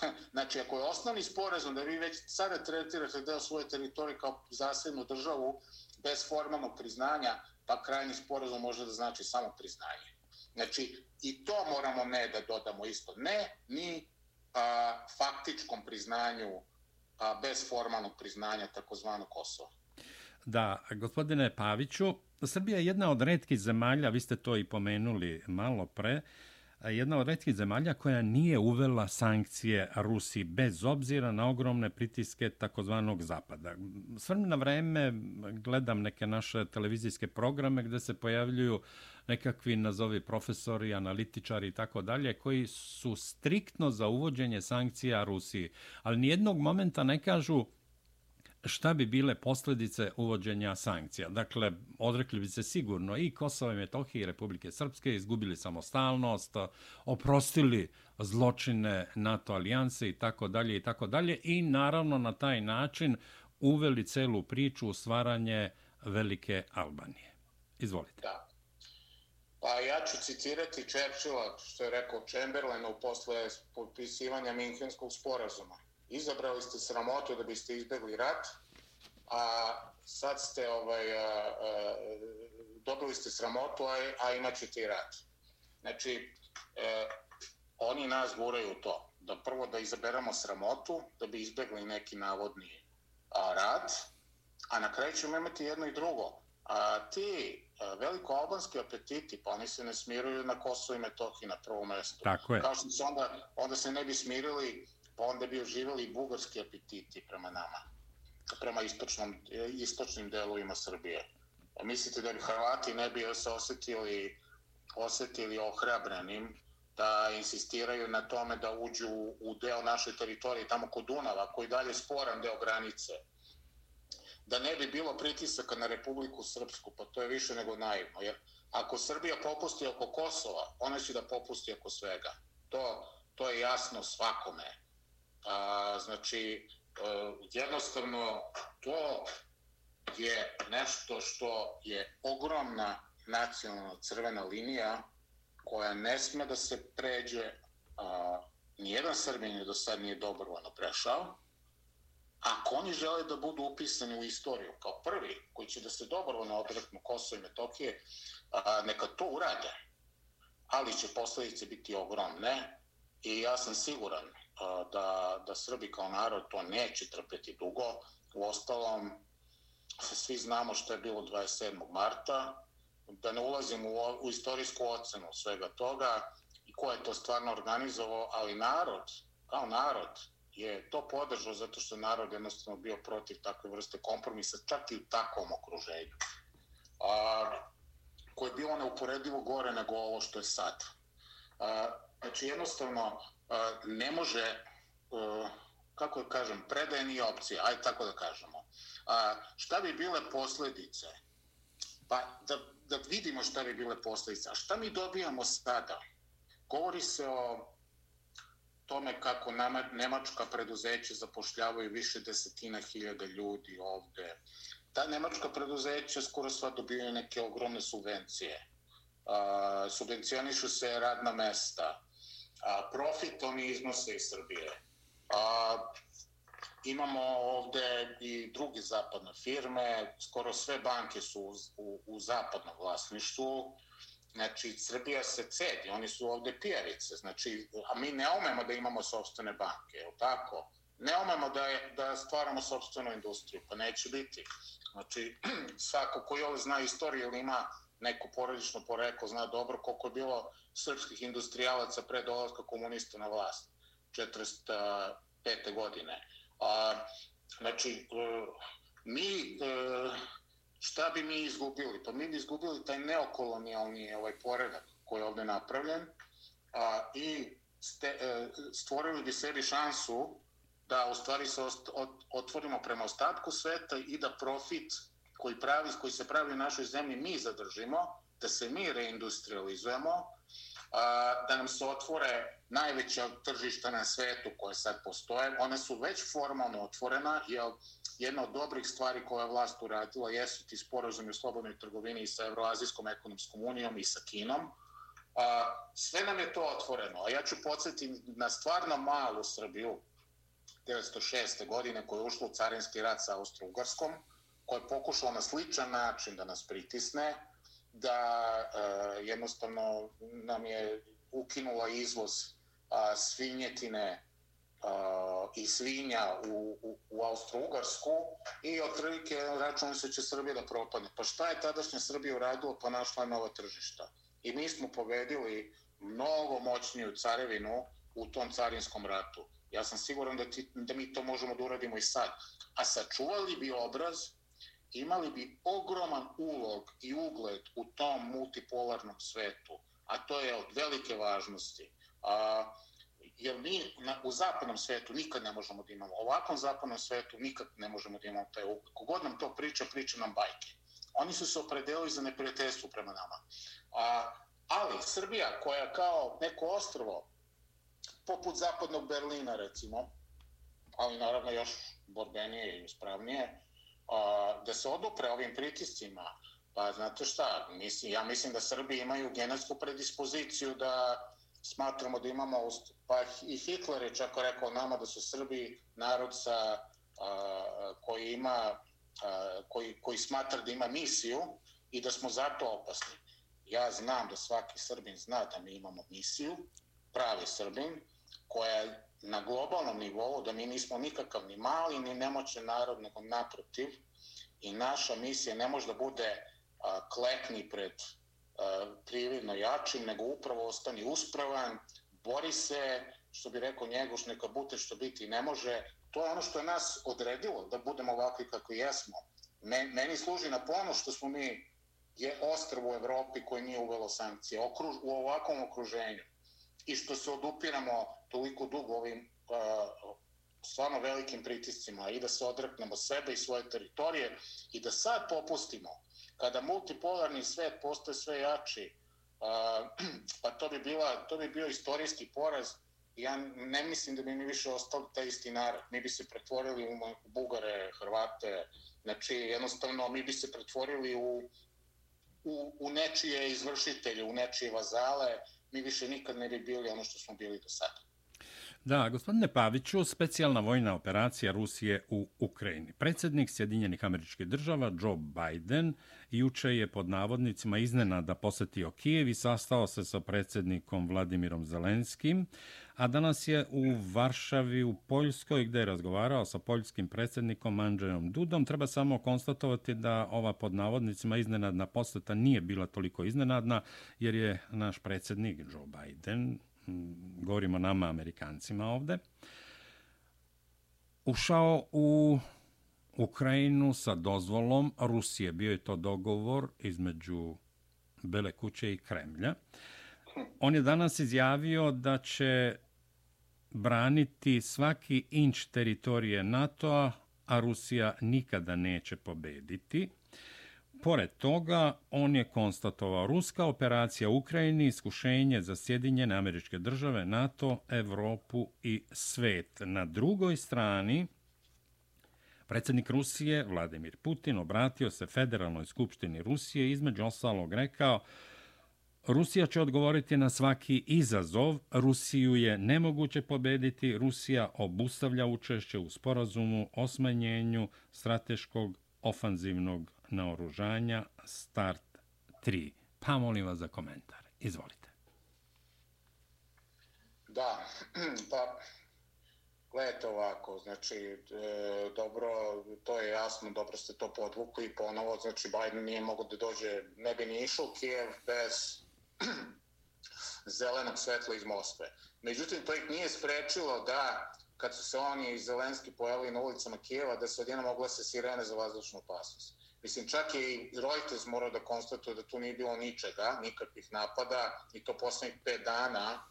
znači, ako je osnovni sporazum da vi već sada tretirate deo svoje teritorije kao zasebnu državu bez formalnog priznanja, pa krajni sporazum može da znači samo priznanje. Znači, i to moramo ne da dodamo isto. Ne, ni a, faktičkom priznanju a, bez formalnog priznanja takozvanog Kosova. Da, gospodine Paviću, Srbija je jedna od redkih zemalja, vi ste to i pomenuli malo pre, jedna od redkih zemalja koja nije uvela sankcije Rusiji bez obzira na ogromne pritiske takozvanog zapada. S na vreme gledam neke naše televizijske programe gde se pojavljuju nekakvi nazovi profesori, analitičari i tako dalje koji su striktno za uvođenje sankcija Rusiji, ali nijednog momenta ne kažu šta bi bile posljedice uvođenja sankcija. Dakle, odrekli bi se sigurno i Kosova i Metohije i Republike Srpske, izgubili samostalnost, oprostili zločine NATO alijanse i tako dalje i tako dalje i naravno na taj način uveli celu priču u stvaranje Velike Albanije. Izvolite. Da. Pa ja ću citirati Churchilla, što je rekao Chamberlainu posle potpisivanja Minhenskog sporazuma izabrali ste sramotu da biste izbegli rat, a sad ste ovaj, a, a, dobili ste sramotu, a, a ćete i rat. Znači, e, oni nas guraju to. Da prvo da izaberamo sramotu, da bi izbegli neki navodni a, rat, a na kraju ćemo imati jedno i drugo. A ti a, veliko albanski apetiti, pa oni se ne smiruju na Kosovo i Metohiji na prvom mjestu. Tako je. Kao što se onda, onda se ne bi smirili pa onda bi oživjeli i bugarski apetiti prema nama, prema istočnom, eh, istočnim delovima Srbije. A mislite da bi Hrvati ne bi se osjetili, osjetili ohrabrenim da insistiraju na tome da uđu u deo naše teritorije, tamo kod Dunava, koji dalje sporan deo granice, da ne bi bilo pritisaka na Republiku Srpsku, pa to je više nego naivno. Jer ako Srbija popusti oko Kosova, ona će da popusti oko svega. To, to je jasno svakome. A, znači, e, jednostavno, to je nešto što je ogromna nacionalna crvena linija koja ne sme da se pređe, a, nijedan Srbin je do sad nije dobrovoljno prešao, ako oni žele da budu upisani u istoriju kao prvi koji će da se dobrovoljno odreknu Kosovo i Metokije, a, neka to urade, ali će posledice biti ogromne i ja sam siguran da, da Srbi kao narod to neće trpeti dugo. U ostalom, svi znamo što je bilo 27. marta, da ne ulazim u, u istorijsku ocenu svega toga i ko je to stvarno organizovao, ali narod, kao narod, je to podržao zato što narod jednostavno bio protiv takve vrste kompromisa, čak i u takvom okruženju. A, koje je bilo neuporedivo gore nego ovo što je sad. A, znači, jednostavno, ne može, kako kažem, predaje nije opcija, aj tako da kažemo. Šta bi bile posljedice? Pa da, da vidimo šta bi bile posljedice. A šta mi dobijamo sada? Govori se o tome kako nemačka preduzeća zapošljavaju više desetina hiljada ljudi ovde. Ta nemačka preduzeća skoro sva dobijaju neke ogromne subvencije. Uh, subvencionišu se radna mesta a, profit oni iznose iz Srbije. A, imamo ovde i druge zapadne firme, skoro sve banke su u, u, u zapadnom vlasništvu, Znači, Srbija se cedi, oni su ovde pijavice, znači, a mi ne umemo da imamo sobstvene banke, je tako? Ne umemo da, je, da stvaramo sobstvenu industriju, pa neće biti. Znači, svako koji ovo zna istoriju ili ima neko porodično poreklo zna dobro koliko je bilo srpskih industrijalaca pre dolazka komunista na vlast 45. godine. A, znači, e, mi, e, šta bi mi izgubili? Pa mi bi izgubili taj neokolonijalni ovaj poredak koji je ovde napravljen a, i ste, e, stvorili bi sebi šansu da u stvari se otvorimo prema ostatku sveta i da profit koji, pravi, koji se pravi u našoj zemlji mi zadržimo, da se mi reindustrializujemo, da nam se otvore najveća tržišta na svetu koje sad postoje. One su već formalno otvorena, jer jedna od dobrih stvari koja je vlast uradila jesu ti sporazumi o slobodnoj trgovini i sa Euroazijskom ekonomskom unijom i sa Kinom. A, sve nam je to otvoreno, a ja ću podsjetiti na stvarno malu Srbiju, 1906. godine koja je ušla u carinski rat sa Austro-Ugarskom, koja je pokušala na sličan način da nas pritisne, da e, jednostavno nam je ukinula izvoz a, svinjetine a, i svinja u, u, u Austro-Ugarsku i otprilike računali se će Srbija da propadne. Pa šta je tadašnja Srbija uradila? Pa našla je nova tržišta. I mi smo pobedili mnogo moćniju carevinu u tom carinskom ratu. Ja sam siguran da, ti, da mi to možemo da uradimo i sad. A sačuvali bi obraz, imali bi ogroman ulog i ugled u tom multipolarnom svetu, a to je od velike važnosti. A, jer mi na, u zapadnom svetu nikad ne možemo da imamo, u ovakvom zapadnom svetu nikad ne možemo da imamo taj ugled. Kogod nam to priča, priča nam bajke. Oni su se opredelili za neprijateljstvo prema nama. A, ali Srbija, koja kao neko ostrovo, poput zapadnog Berlina recimo, ali naravno još borbenije i uspravnije, a, da se odupre ovim pritiscima, pa znate šta, mislim, ja mislim da Srbi imaju genetsku predispoziciju da smatramo da imamo, pa i Hitler je čak rekao nama da su Srbi narod sa, a, koji ima, a, koji, koji smatra da ima misiju i da smo zato opasni. Ja znam da svaki Srbin zna da mi imamo misiju, pravi Srbin, koja na globalnom nivou, da mi nismo nikakav ni mali, ni nemoćen narod, nego naprotiv. I naša misija ne može da bude a, klekni pred a, prividno jačim, nego upravo ostani uspravan, bori se, što bi rekao Njegoš, neka bute što biti ne može. To je ono što je nas odredilo, da budemo ovakvi kako jesmo. Meni služi na ponos što smo mi je ostrvo u Evropi koji nije uvelo sankcije, okruž, u ovakvom okruženju i što se odupiramo toliko dugo ovim uh, stvarno velikim pritiscima i da se odreknemo sebe i svoje teritorije i da sad popustimo kada multipolarni svet postaje sve jači uh, pa to bi, bila, to bi bio istorijski poraz. Ja ne mislim da bi mi više ostali taj isti narod. Mi bi se pretvorili u Bugare, Hrvate znači jednostavno mi bi se pretvorili u, u, u nečije izvršitelje u nečije vazale mi više nikad ne bi bili ono što smo bili do sada. Da, gospodine Paviću, specijalna vojna operacija Rusije u Ukrajini. Predsjednik Sjedinjenih američkih država Joe Biden juče je pod navodnicima iznenada posetio Kijev i sastao se sa predsjednikom Vladimirom Zelenskim, a danas je u Varšavi u Poljskoj gdje je razgovarao sa poljskim predsjednikom Andrzejom Dudom. Treba samo konstatovati da ova pod navodnicima iznenadna posjeta nije bila toliko iznenadna jer je naš predsjednik Joe Biden govorimo nama Amerikancima ovde, ušao u Ukrajinu sa dozvolom Rusije. Bio je to dogovor između Bele kuće i Kremlja. On je danas izjavio da će braniti svaki inč teritorije NATO-a, a Rusija nikada neće pobediti. Pored toga, on je konstatovao ruska operacija u Ukrajini, iskušenje za Sjedinjene američke države, NATO, Evropu i svet. Na drugoj strani, predsjednik Rusije, Vladimir Putin, obratio se Federalnoj skupštini Rusije, između ostalog rekao, Rusija će odgovoriti na svaki izazov. Rusiju je nemoguće pobediti. Rusija obustavlja učešće u sporazumu o smanjenju strateškog ofanzivnog naoružanja Start 3. Pa molim vas za komentar. Izvolite. Da, pa gledajte ovako, znači, e, dobro, to je jasno, dobro ste to podvukli i ponovo, znači, Biden nije mogo da dođe, ne bi ni išao u Kijev bez zelenog svetla iz Moskve. Međutim, to ih nije sprečilo da, kad su se oni i Zelenski pojavili na ulicama Kijeva, da se odjedno mogla se sirene za vazdušnu opasnost. Mislim, čak i Reuters morao da konstatuje da tu nije bilo ničega, nikakvih napada, i to poslednjih pet dana.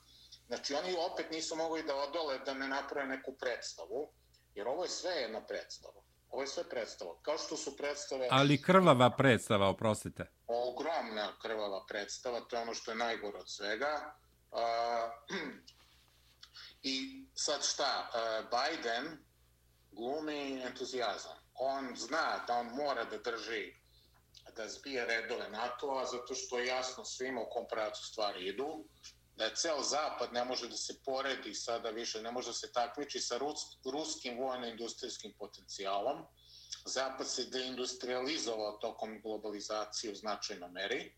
Znači, oni opet nisu mogli da odole da ne naprave neku predstavu, jer ovo je sve jedna predstava. Ovo je sve predstava. Kao što su predstave... Ali krvava predstava, oprostite. Ogromna krvava predstava, to je ono što je najgore od svega. Uh, I sad šta? Uh, Biden glumi entuzijazam on zna da on mora da drži da zbije redove NATO-a zato što je jasno svima u kom pravcu stvari idu, da je ceo zapad ne može da se poredi sada više, ne može da se takmiči sa rus, ruskim vojno-industrijskim potencijalom. Zapad se deindustrializovao tokom globalizacije u značajnom meri.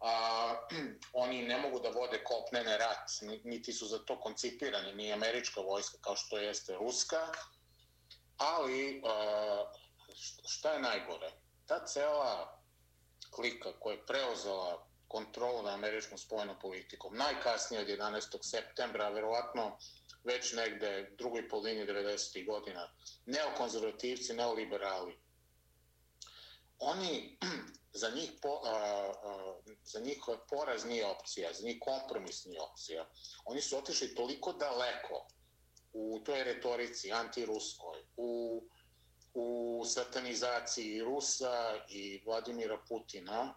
A, oni ne mogu da vode kopnene rat, niti su za to koncipirani, ni američka vojska kao što jeste ruska. Ali, a, šta je najgore? Ta cela klika koja je preozala kontrolu na američkom spojenom politikom, najkasnije od 11. septembra, verovatno već negde drugoj polini 90. godina, neokonzervativci, neoliberali, oni, za njih, po, a, a, za njih poraz nije opcija, za njih kompromis nije opcija. Oni su otišli toliko daleko u toj retorici antiruskoj, u, u satanizaciji Rusa i Vladimira Putina,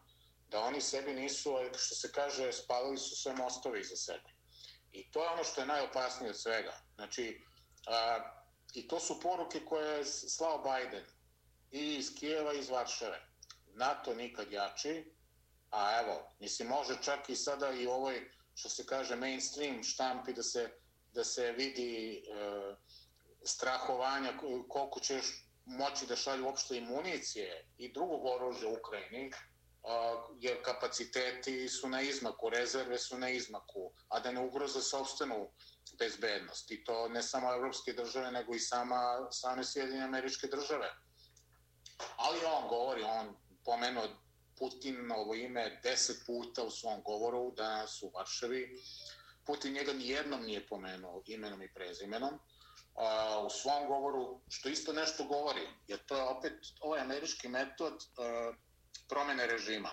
da oni sebi nisu, što se kaže, spalili su sve mostove iza sebe. I to je ono što je najopasnije od svega. Znači, a, i to su poruke koje je slao Biden i iz Kijeva i iz Varšave. NATO nikad jači, a evo, mislim, može čak i sada i ovoj, što se kaže, mainstream štampi da se, da se vidi e, strahovanja koliko će moći da šalju uopšte municije i drugog oružja u Ukrajini, jer kapaciteti su na izmaku, rezerve su na izmaku, a da ne ugroze sobstvenu bezbednost. I to ne samo evropske države, nego i sama, same Sjedinje američke države. Ali on govori, on pomenuo Putin ovo ime deset puta u svom govoru danas u Varšavi. Putin njega nijednom nije pomenuo imenom i prezimenom a, u svom govoru, što isto nešto govori, jer to je opet ovaj američki metod a, promene režima.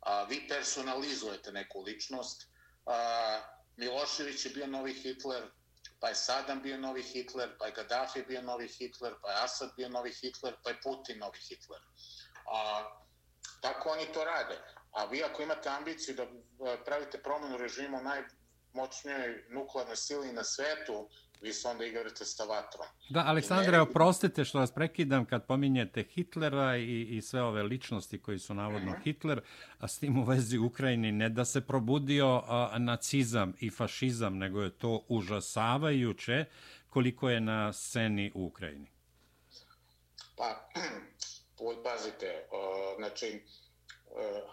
A, vi personalizujete neku ličnost. A, Milošević je bio novi Hitler, pa je Saddam bio novi Hitler, pa je Gaddafi bio novi Hitler, pa je Assad bio novi Hitler, pa je Putin novi Hitler. A, tako oni to rade. A vi ako imate ambiciju da e, pravite promenu režima u najmoćnijoj nuklearnoj sili na svetu, vi se onda igrate sa vatrom. Da, Aleksandre, oprostite što vas prekidam kad pominjete Hitlera i, i sve ove ličnosti koji su navodno mm -hmm. Hitler, a s tim u vezi Ukrajini ne da se probudio a, nacizam i fašizam, nego je to užasavajuće koliko je na sceni u Ukrajini. Pa, pazite, uh, znači,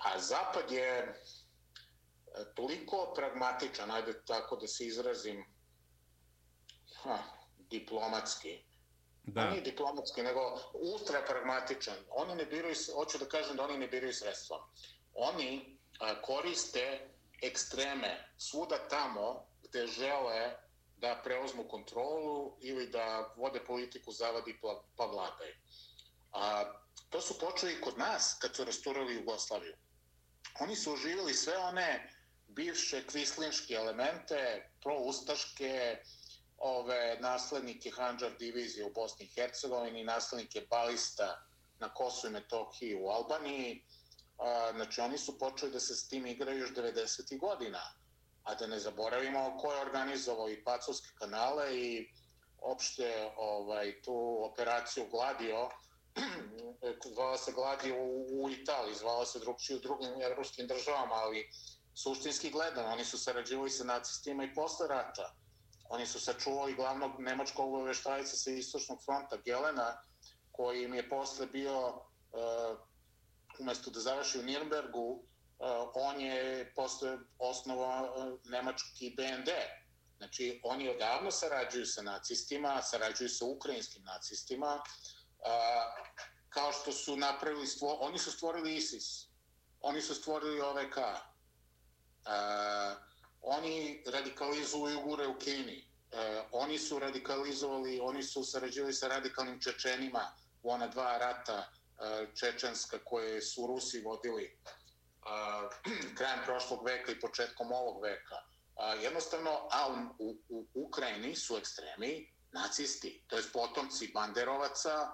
a Zapad je toliko pragmatičan, ajde tako da se izrazim, ha, diplomatski. Da. Nije diplomatski, nego ultra pragmatičan. Oni ne biraju, hoću da kažem da oni ne biraju sredstva. Oni a, koriste ekstreme svuda tamo gde žele da preozmu kontrolu ili da vode politiku zavadi pa, pa vladaju. A, to su počeli kod nas kad su rasturali Jugoslaviju. Oni su oživjeli sve one bivše kvislinške elemente, proustaške, ove naslednike Hanđar divizije u Bosni i Hercegovini, naslednike balista na Kosovo i Metohiji u Albaniji. A, znači, oni su počeli da se s tim igraju još 90. godina. A da ne zaboravimo ko je organizovao i Pacovske kanale i opšte ovaj, tu operaciju Gladio, zvala se Gladio u, u Italiji, zvala se drugčije u drugim evropskim državama, ali suštinski gledano, oni su sarađivali sa nacistima i posle rata oni su sačuvali glavnog nemačkog obaveštajca sa istočnog fronta Gelena, koji im je posle bio, eh, uh, umjesto da završi u Nirnbergu, uh, on je posle osnova uh, nemački BND. Znači, oni odavno sarađuju sa nacistima, sarađuju sa ukrajinskim nacistima, uh, kao što su napravili, stvo, oni su stvorili ISIS, oni su stvorili OVK, uh, oni radikalizuju Ugure u Keniji. E, oni su radikalizovali, oni su sarađivali sa radikalnim Čečenima u ona dva rata e, Čečenska koje su Rusi vodili e, krajem prošlog veka i početkom ovog veka. A, jednostavno, a u, u, u Ukrajini su ekstremi nacisti, to je potomci banderovaca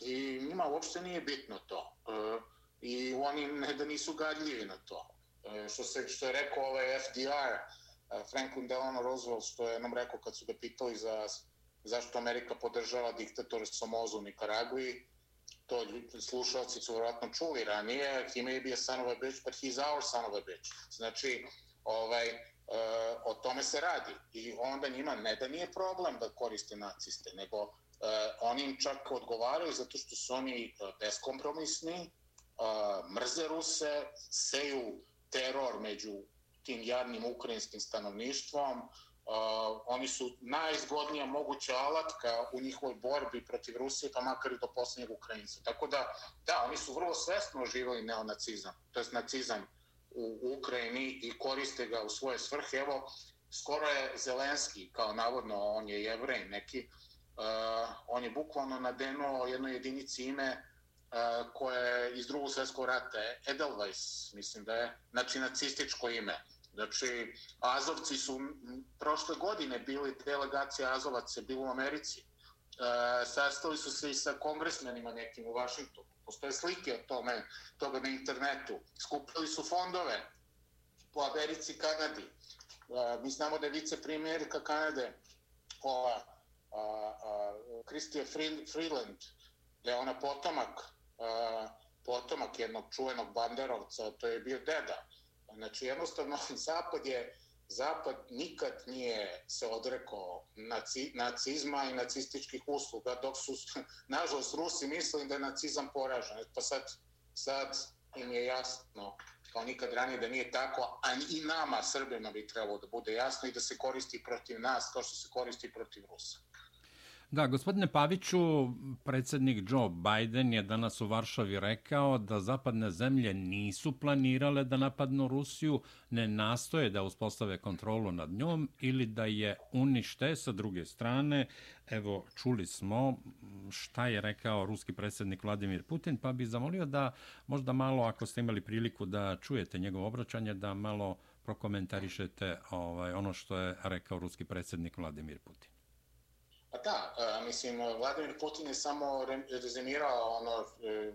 i njima uopšte nije bitno to. E, I oni ne da nisu gadljivi na to. E, što, se, što je rekao ovaj FDR, e, Franklin Delano Roosevelt, što je nam rekao kad su ga pitali za zašto Amerika podržava diktator Somozu u Nikaragui, to slušalci su vjerojatno čuli ranije, he may be a son of a bitch, but he's our son of a bitch. Znači, ovaj, uh, o tome se radi. I onda njima ne da nije problem da koriste naciste, nego uh, oni im čak odgovaraju zato što su oni uh, beskompromisni, uh, mrze Ruse, seju teror među tim jadnim ukrajinskim stanovništvom, uh, oni su najizgodnija moguća alatka u njihovoj borbi protiv Rusije, pa makar i do posljednjeg Ukrajinca. Tako da, da, oni su vrlo svesno oživali neonacizam, to je nacizam u Ukrajini i koriste ga u svoje svrhe. Evo, skoro je Zelenski, kao navodno, on je jevrej neki, uh, on je bukvalno nadenuo jednoj jedinici ime E, koje je iz drugog svjetskog rata, Edelweiss, mislim da je, znači nacističko ime. Znači, Azovci su prošle godine bili delegacija Azovaca, bila u Americi. E, sastali su se i sa kongresmenima nekim u Vašingtonu. Postoje slike o tome, toga na internetu. Skupili su fondove po Americi i Kanadi. E, mi znamo da je vicepremijerka Kanade, ova, a, a, Christia Freeland, da je ona potomak, Eh, potomak jednog čuvenog banderovca, to je bio deda. Znači, jednostavno, Zapad je, Zapad nikad nije se odrekao naci, nacizma i nacističkih usluga, dok su, nažalost, Rusi mislili da je nacizam poražen. Pa sad, sad im je jasno, kao nikad ranije, da nije tako, a i nama, Srbima, bi trebalo da bude jasno i da se koristi protiv nas, kao što se koristi protiv Rusa. Da, gospodine Paviću, predsjednik Joe Biden je danas u Varšavi rekao da zapadne zemlje nisu planirale da napadnu Rusiju, ne nastoje da uspostave kontrolu nad njom ili da je unište sa druge strane. Evo, čuli smo šta je rekao ruski predsjednik Vladimir Putin, pa bi zamolio da možda malo, ako ste imali priliku da čujete njegovo obraćanje, da malo prokomentarišete ovaj, ono što je rekao ruski predsjednik Vladimir Putin. Pa da, e, mislim, Vladimir Putin je samo rezimirao ono, e,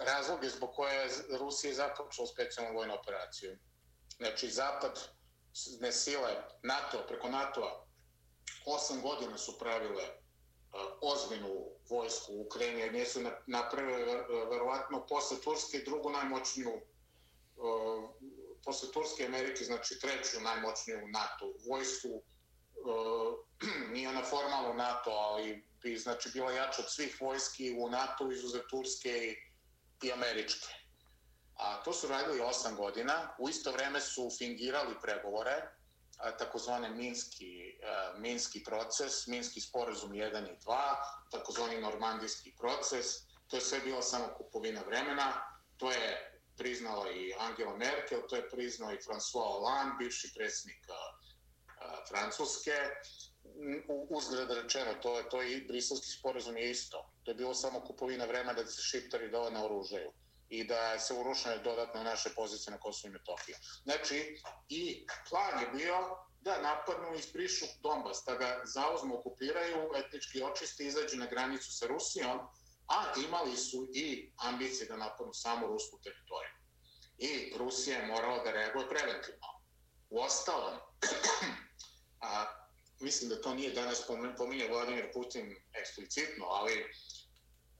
razloge zbog koje je Rusija započela specijalnu vojnu operaciju. Znači, Zapad, ne sile, NATO, preko NATO-a, osam godina su pravile e, ozbiljnu vojsku u Ukrajini, jer nisu napravili verovatno posle Turske drugu najmoćniju posle Turske Amerike, znači treću najmoćniju NATO vojsku Uh, nije ona formalno NATO, ali bi znači bila jača od svih vojski u NATO izuzev Turske i, i Američke. A to su radili osam godina. U isto vreme su fingirali pregovore, takozvane Minski, a, Minski proces, Minski sporazum 1 i 2, takozvani Normandijski proces. To je sve bilo samo kupovina vremena. To je priznala i Angela Merkel, to je priznao i François Hollande, bivši predsjednik Francuske uzgled rečeno, to je to i briselski sporazum je isto. To je bilo samo kupovina vremena da se šiptari dole na oružaju i da se urušne dodatno naše pozicije na Kosovo i Metohiju. Znači, i plan je bio da napadnu i sprišu Donbas, da ga zauzmu, okupiraju, etnički očisti, izađu na granicu sa Rusijom, a imali su i ambicije da napadnu samo rusku teritoriju. I Rusija je morala da reaguje preventivno. U ostalom, a, mislim da to nije danas pominje Vladimir Putin eksplicitno, ali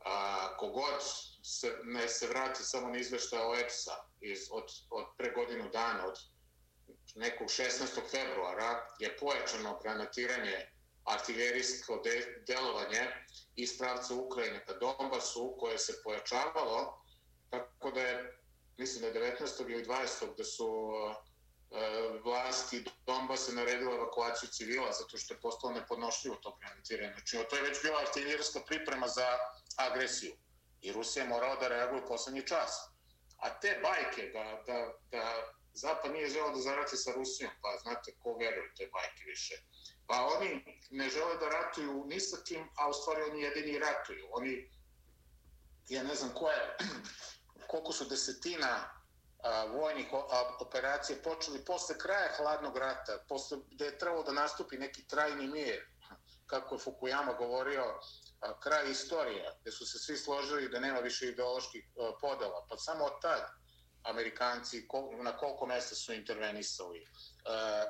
a, kogod se, ne se vrati samo na izveštaje OEPS-a iz, od, od pre godinu dana, od nekog 16. februara, je pojačano granatiranje artiljerijsko de, delovanje iz pravca Ukrajine ka Donbasu, koje se pojačavalo, tako da je, mislim da je 19. ili 20. da su uh, Eh, vlasti Donbasa naredila evakuaciju civila zato što je postalo nepodnošljivo to granitiranje. Znači, to je već bila artiljerska priprema za agresiju i Rusija je morala da reaguje u poslednji čas. A te bajke da, da, da Zapad nije želeo da zarati sa Rusijom, pa znate ko veruje te bajke više. Pa oni ne žele da ratuju ni sa kim, a u stvari oni jedini ratuju. Oni, ja ne znam koje, koliko su desetina vojnih operacija počeli posle kraja hladnog rata, posle gde je trebalo da nastupi neki trajni mir, kako je Fukuyama govorio, a, kraj istorije, gde su se svi složili da nema više ideoloških podela, pa samo od tad Amerikanci na koliko mesta su intervenisali.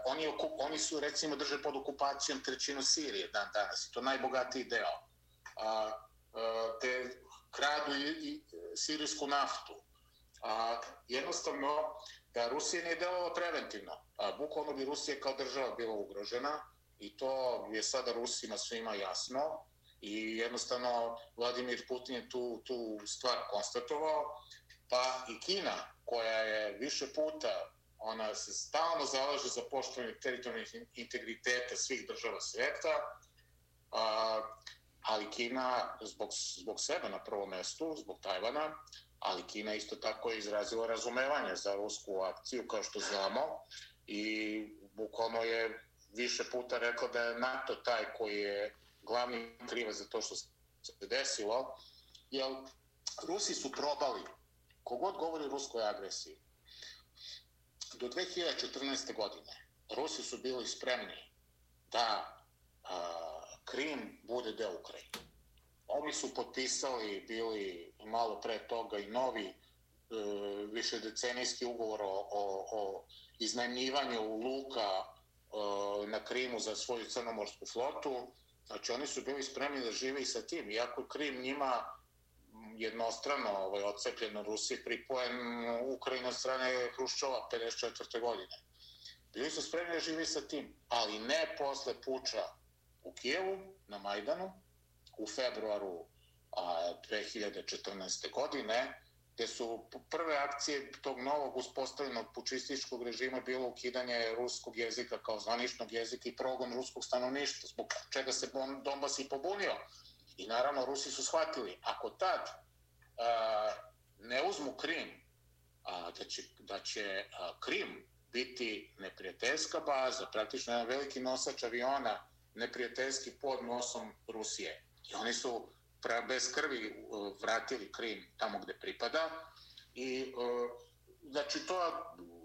Oni, oni su recimo drže pod okupacijom trećinu Sirije dan danas, i to najbogatiji deo. Uh, te kradu i, i sirijsku naftu. A, jednostavno, da Rusija nije delala preventivno. A, bukvalno bi Rusija kao država bila ugrožena i to je sada Rusima svima jasno i jednostavno Vladimir Putin je tu, tu stvar konstatovao, pa i Kina koja je više puta ona se stalno zalaže za poštovanje teritorijalnih integriteta svih država sveta, a, ali Kina zbog, zbog sebe na prvom mestu, zbog Tajvana, ali Kina isto tako je izrazila razumevanje za rusku akciju, kao što znamo, i bukvalno je više puta rekao da je NATO taj koji je glavni krivac za to što se desilo, jer Rusi su probali, kogod govori o ruskoj agresiji, do 2014. godine Rusi su bili spremni da a, Krim bude deo Ukrajine. Oni su potpisali, bili malo pre toga i novi e, višedecenijski ugovor o, o, o iznajmljivanju luka e, na Krimu za svoju crnomorsku flotu. Znači, oni su bili spremni da žive i sa tim. Iako Krim njima jednostrano ovaj, odcepljen od Rusije, pripojen Ukrajina strane Hruščova 54. godine. Bili su spremni da živi sa tim, ali ne posle puča u Kijevu, na Majdanu, u februaru a, 2014. godine, gde su prve akcije tog novog uspostavljenog pučističkog režima bilo ukidanje ruskog jezika kao zvaničnog jezika i progon ruskog stanovništva, zbog čega se Donbas i pobunio. I naravno Rusi su shvatili, ako tad a, ne uzmu Krim, a, da će, da će a, Krim biti neprijateljska baza, praktično jedan veliki nosač aviona neprijateljski pod nosom Rusije. I oni su pra, bez krvi e, vratili Krim tamo gde pripada. I e, znači to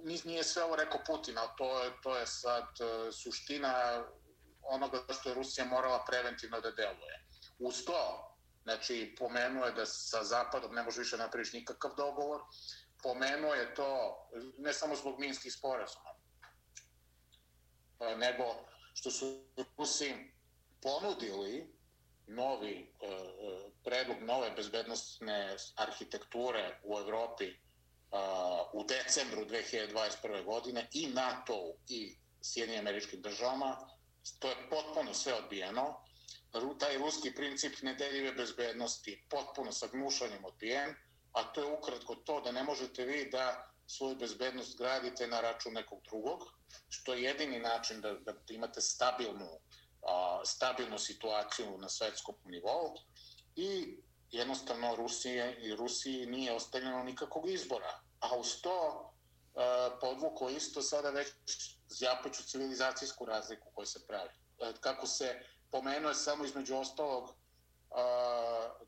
nije sve ovo rekao Putin, ali to je, to je sad e, suština onoga što je Rusija morala preventivno da deluje. Uz to, znači pomenuo je da sa Zapadom ne može više napraviš nikakav dogovor, pomenuo je to ne samo zbog minskih sporazuma, nego što su Rusi ponudili novi uh, predlog nove bezbednostne arhitekture u Evropi uh, u decembru 2021. godine i NATO i Sjedinim američkim državama. To je potpuno sve odbijeno. Taj ruski princip nedeljive bezbednosti potpuno sa gnušanjem odbijen, a to je ukratko to da ne možete vi da svoju bezbednost gradite na račun nekog drugog, što je jedini način da, da imate stabilnu, a, stabilnu situaciju na svetskom nivou i jednostavno Rusije i Rusiji nije ostavljeno nikakvog izbora. A uz to e, podvuko isto sada već zjapaću civilizacijsku razliku koja se pravi. E, kako se pomenuje samo između ostalog e,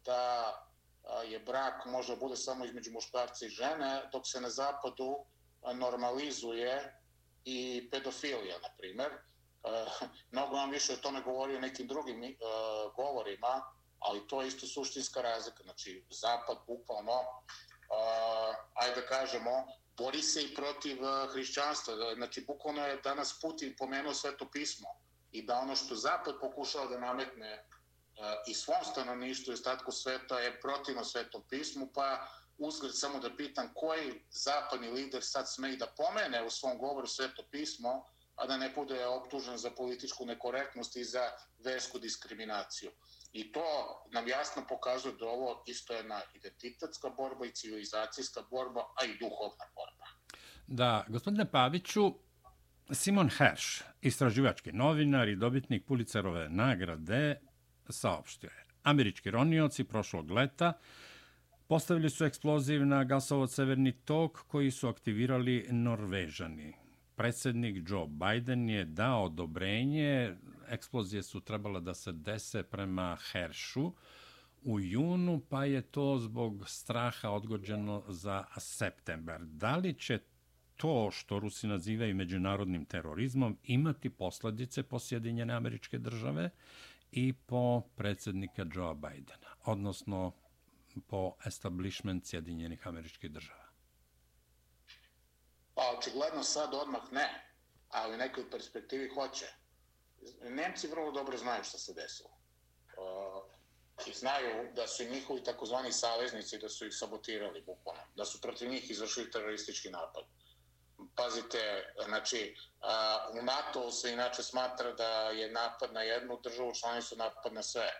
da e, je brak može bude samo između muškarca i žene, dok se na zapadu normalizuje i pedofilija, na primjer. E, mnogo vam više o tome govori o nekim drugim e, govorima, ali to je isto suštinska razlika. Znači, zapad bukvalno, e, ajde da kažemo, bori se i protiv hrišćanstva. Znači, bukvalno je danas Putin pomenuo sve to pismo i da ono što zapad pokušava da nametne i svom stanovništvu i ostatku sveta je protivno svetom pismu, pa uzgled samo da pitam koji zapadni lider sad sme i da pomene u svom govoru sveto pismo, a da ne bude optužen za političku nekorektnost i za versku diskriminaciju. I to nam jasno pokazuje da ovo isto je jedna identitetska borba i civilizacijska borba, a i duhovna borba. Da, gospodine Paviću, Simon Hersh, istraživački novinar i dobitnik Pulicerove nagrade, saopštio je. Američki ronioci prošlog leta postavili su eksploziv na gasovod Severni tok koji su aktivirali Norvežani. Predsednik Joe Biden je dao odobrenje, eksplozije su trebala da se dese prema Heršu u junu, pa je to zbog straha odgođeno za september. Da li će to što Rusi nazivaju međunarodnim terorizmom imati posledice po Sjedinjene američke države i po predsjednika Joe Bidena, odnosno po establishment Sjedinjenih američkih država? Pa, očigledno sad odmah ne, ali u nekoj perspektivi hoće. Nemci vrlo dobro znaju što se desilo. i znaju da su njihovi takozvani saveznici da su ih sabotirali bukvalno, da su protiv njih izvršili teroristički napad. Pazite, znači, uh, u NATO se inače smatra da je napad na jednu državu članicu napad na sve.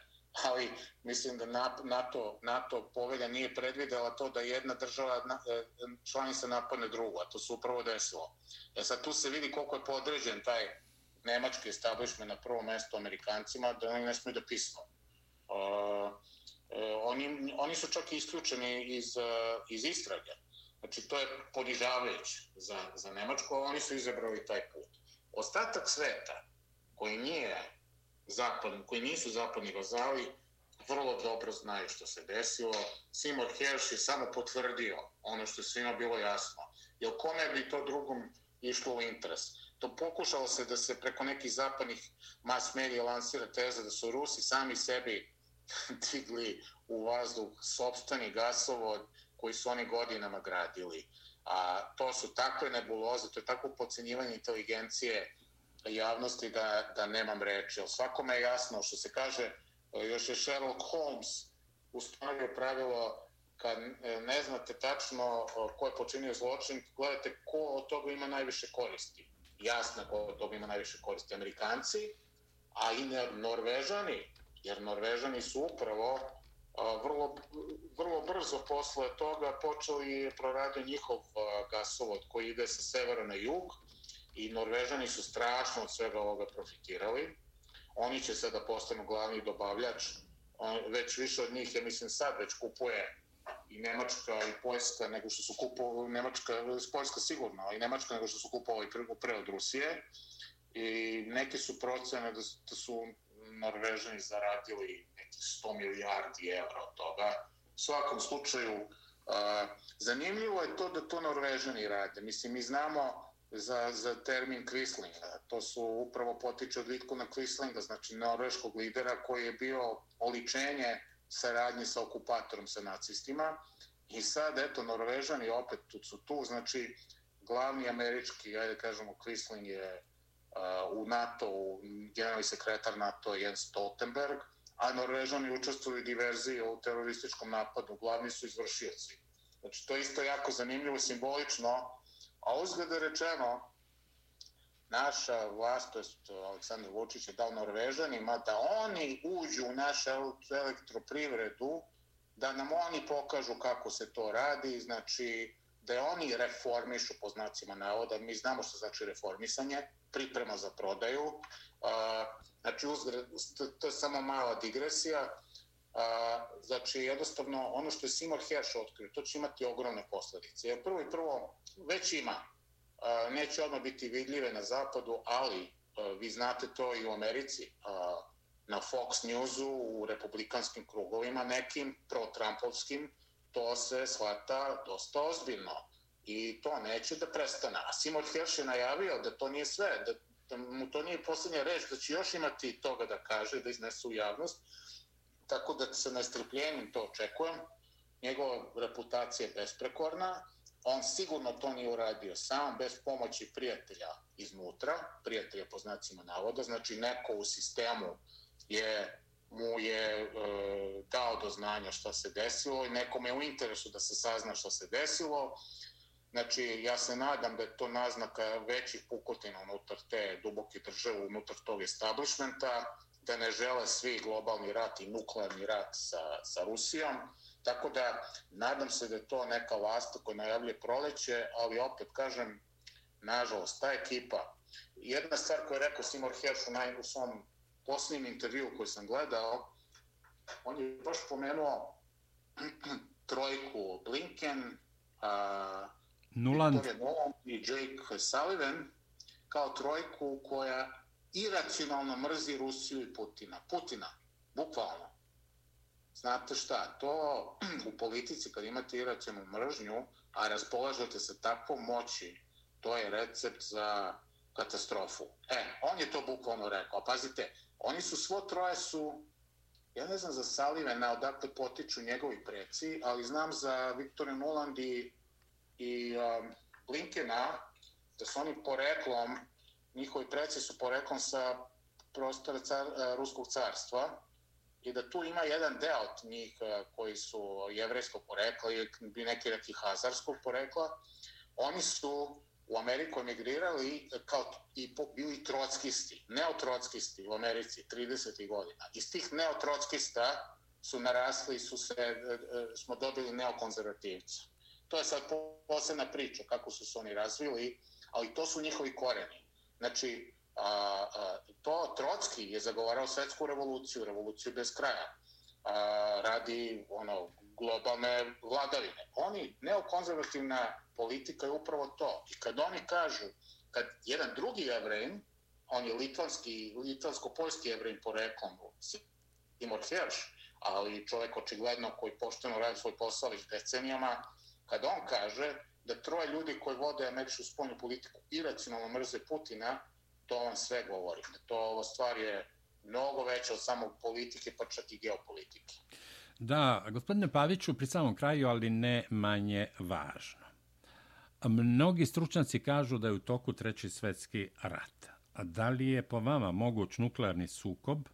Ali mislim da NATO, NATO povelja nije predvidela to da jedna država e, članica napadne drugu, a to se upravo desilo. E sad tu se vidi koliko je podređen taj nemački establishment na prvo mesto Amerikancima, da oni ne smiju da pismo. Uh, oni, oni su čak isključeni iz, iz istrage. Znači, to je ponižavajuće za, za Nemačku, a oni su izabrali taj put. Ostatak sveta, koji nije zapadni, koji nisu zapadni vazali, vrlo dobro znaju što se desilo. Seymour Hersh je samo potvrdio ono što je svima bilo jasno. Jer kome bi to drugom išlo u interes? To pokušalo se da se preko nekih zapadnih mass medija lansira teza da su Rusi sami sebi digli u vazduh sobstveni gasovod koji su oni godinama gradili. A to su takve nebuloze, to je tako pocenjivanje inteligencije javnosti da, da nemam reči. Ali svakome je jasno što se kaže, e, još je Sherlock Holmes ustavio pravilo kad e, ne znate tačno e, ko je počinio zločin, gledajte ko od toga ima najviše koristi. Jasno ko od toga ima najviše koristi. Amerikanci, a i Norvežani, jer Norvežani su upravo vrlo, vrlo brzo posle toga počeli proradio njihov gasovod koji ide sa severa na jug i Norvežani su strašno od svega ovoga profitirali. Oni će sada postanu glavni dobavljač. On, već više od njih, ja mislim, sad već kupuje i Nemačka i Poljska nego što su kupovali, Nemačka, Poljska sigurno, ali Nemačka nego što su kupovali pre, pre od Rusije. I neke su procene da, da su Norvežani zaradili nekih 100 milijardi evra od toga. U svakom slučaju, uh, zanimljivo je to da to Norvežani rade. Mislim, mi znamo za, za termin Quislinga. To su upravo potiče od Vitkuna Quislinga, znači norveškog lidera koji je bio oličenje saradnje sa okupatorom, sa nacistima. I sad, eto, Norvežani opet tu su tu, znači glavni američki, ajde kažemo, Quisling je u NATO, u generalni sekretar NATO Jens Stoltenberg, a Norvežani učestvuju u diverziji u terorističkom napadu, glavni su izvršioci. Znači, to je isto jako zanimljivo, simbolično, a uzglede rečeno, naša vlast, to je Aleksandar Vučić, je dao Norvežanima da oni uđu u našu elektroprivredu, da nam oni pokažu kako se to radi, znači da oni reformišu po znacima navoda, mi znamo što znači reformisanje, priprema za prodaju. Znači, to je samo mala digresija. A, Znači, jednostavno, ono što je Seymour Hersh otkrio, to će imati ogromne posljedice. Prvo i prvo, već ima. Neće odmah biti vidljive na zapadu, ali vi znate to i u Americi. Na Fox Newsu, u republikanskim krugovima, nekim pro-Trumpovskim, to se shvata dosta ozbiljno i to neće da prestane. A Simon Hersh je najavio da to nije sve, da, da mu to nije posljednja reč, da će još imati toga da kaže, da iznese u javnost, tako da se nestrpljenim to očekujem. Njegova reputacija je besprekorna, on sigurno to nije uradio sam, bez pomoći prijatelja iznutra, prijatelja po znacima navoda, znači neko u sistemu je mu je e, dao do znanja šta se desilo i nekome je u interesu da se sazna šta se desilo. Znači, ja se nadam da je to naznaka većih pukotina unutar te duboke države, unutar tog establishmenta, da ne žele svi globalni rat i nuklearni rat sa, sa Rusijom. Tako da, nadam se da je to neka vlasta koja najavlje proleće, ali opet kažem, nažalost, ta ekipa, jedna stvar koju je rekao Simor Hersh u, naj, u svom posljednjem intervju koji sam gledao, on je baš pomenuo trojku Blinken, a, Nuland. i Jake Sullivan kao trojku koja iracionalno mrzi Rusiju i Putina. Putina, bukvalno. Znate šta, to u politici kad imate iracionalnu mržnju, a raspolažete se takvom moći, to je recept za katastrofu. E, on je to bukvalno rekao. Pazite, oni su svo troje su, ja ne znam za Salivena odakle potiču njegovi preci, ali znam za Viktorija Nuland i, i um, Blinkena, da su oni poreklom, njihovi preci su poreklom sa prostora car, e, Ruskog carstva i da tu ima jedan deo od njih e, koji su jevrejskog porekla ili bi neki rekli hazarskog porekla, oni su u Ameriku emigrirali kao i bili trockisti, neotrockisti u Americi 30. godina. Iz tih neotrockista su narasli, su se, e, smo dobili neokonzervativca. To je sad posebna priča kako su se oni razvili, ali to su njihovi koreni. Znači, a, a, to Trotski je zagovarao svetsku revoluciju, revoluciju bez kraja, a, radi ono, globalne vladavine. Oni, neokonzervativna politika je upravo to. I kad oni kažu, kad jedan drugi jevrejn, on je litvanski, litvansko-poljski jevrejn poreklom, Timor Hirsch, ali čovjek očigledno koji pošteno radi svoj posao već decenijama, kad on kaže da troje ljudi koji vode američku spoljnu politiku iracionalno mrze Putina, to vam sve govori. To ova stvar je mnogo veća od samog politike, pa čak i geopolitike. Da, gospodine Paviću, pri samom kraju, ali ne manje važno. Mnogi stručnjaci kažu da je u toku treći svetski rat. A da li je po vama moguć nuklearni sukob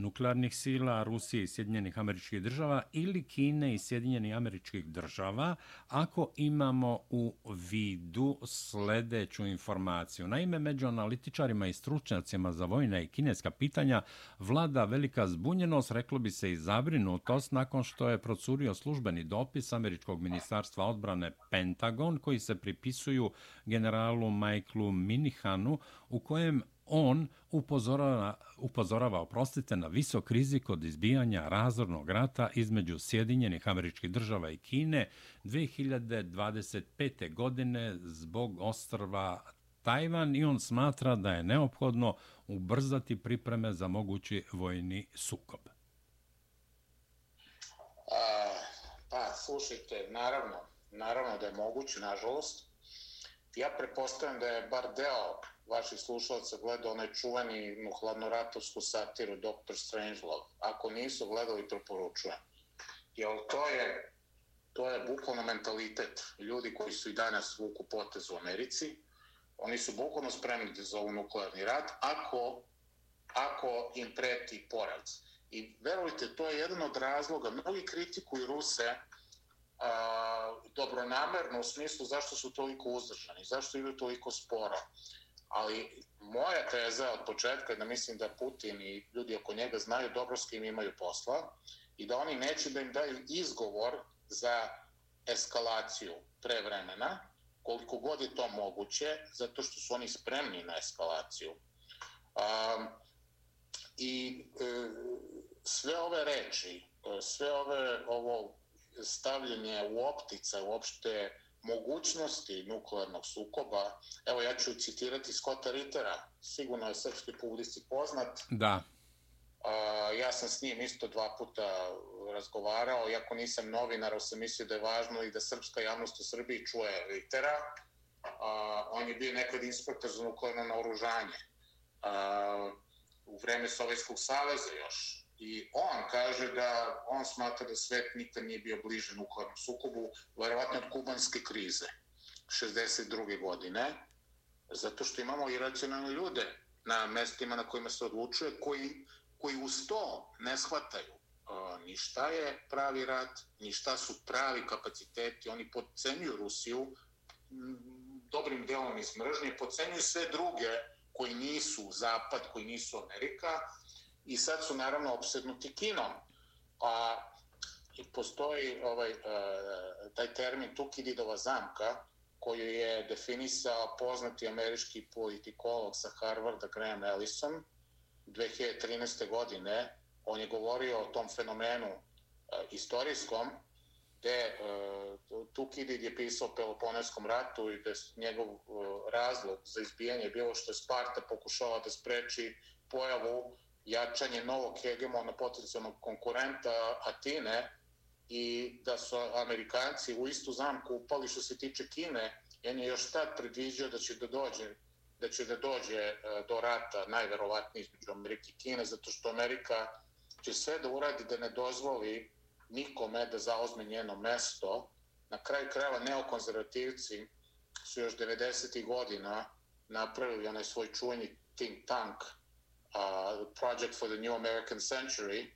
nuklearnih sila Rusije i Sjedinjenih američkih država ili Kine i Sjedinjenih američkih država ako imamo u vidu sledeću informaciju. Naime, među analitičarima i stručnjacima za vojna i kineska pitanja vlada velika zbunjenost, reklo bi se i zabrinutost, nakon što je procurio službeni dopis Američkog ministarstva odbrane Pentagon, koji se pripisuju generalu Michaelu Minihanu, u kojem on upozorava, upozorava oprostite, na visok rizik od izbijanja razornog rata između Sjedinjenih američkih država i Kine 2025. godine zbog ostrva Tajvan i on smatra da je neophodno ubrzati pripreme za mogući vojni sukob. A, pa, slušajte, naravno, naravno da je moguće, nažalost. Ja prepostavljam da je bar deo vaših slušalaca gleda onaj čuveni hladnoratovsku satiru Dr. Strangelove. Ako nisu gledali, preporučujem. Jer to je, to je bukvalno mentalitet ljudi koji su i danas vuku potez u Americi. Oni su bukvalno spremni da zovu nuklearni rat ako, ako im preti poraz. I verujte, to je jedan od razloga. Mnogi kritikuju Ruse a, dobronamerno u smislu zašto su toliko uzdržani, zašto idu toliko sporo ali moja teza od početka je da mislim da Putin i ljudi oko njega znaju dobro s kim imaju posla i da oni neće da im daju izgovor za eskalaciju pre vremena, koliko god je to moguće, zato što su oni spremni na eskalaciju. Um, I e, sve ove reči, e, sve ove ovo stavljanje u optica uopšte mogućnosti nuklearnog sukoba, evo ja ću citirati Scotta Rittera, sigurno je srpski publici poznat. Da. A, ja sam s njim isto dva puta razgovarao, iako nisam novinar, sam mislio da je važno i da srpska javnost u Srbiji čuje Rittera. A, on je bio nekad inspektor za nuklearno naoružanje. A, u vreme Sovjetskog saveza još, I on kaže da on smatra da svet nikad nije bio bliže nuklearnom sukobu, verovatno od kubanske krize 62. godine, zato što imamo iracionalne ljude na mestima na kojima se odlučuje, koji, koji uz to ne shvataju uh, ni šta je pravi rat, ni šta su pravi kapaciteti. Oni podcenjuju Rusiju dobrim delom iz mržnje, podcenjuju sve druge koji nisu Zapad, koji nisu Amerika, i sad su naravno obsednuti kinom. A i postoji ovaj, e, taj termin Tukididova zamka, koju je definisao poznati američki politikolog sa Harvarda Graham Ellison 2013. godine. On je govorio o tom fenomenu e, istorijskom, gde e, Tukidid je pisao o Peloponeskom ratu i da njegov razlog za izbijanje bilo što je Sparta pokušala da spreči pojavu jačanje novog hegemona potencijalnog konkurenta Atine i da su Amerikanci u istu zamku upali što se tiče Kine, on je još tad predviđao da će da dođe da će da dođe e, do rata najverovatnije između Amerike i Kine, zato što Amerika će sve da uradi da ne dozvoli nikome da zaozme njeno mesto. Na kraju krajeva neokonzervativci su još 90. godina napravili onaj svoj čujni think tank uh, Project for the New American Century,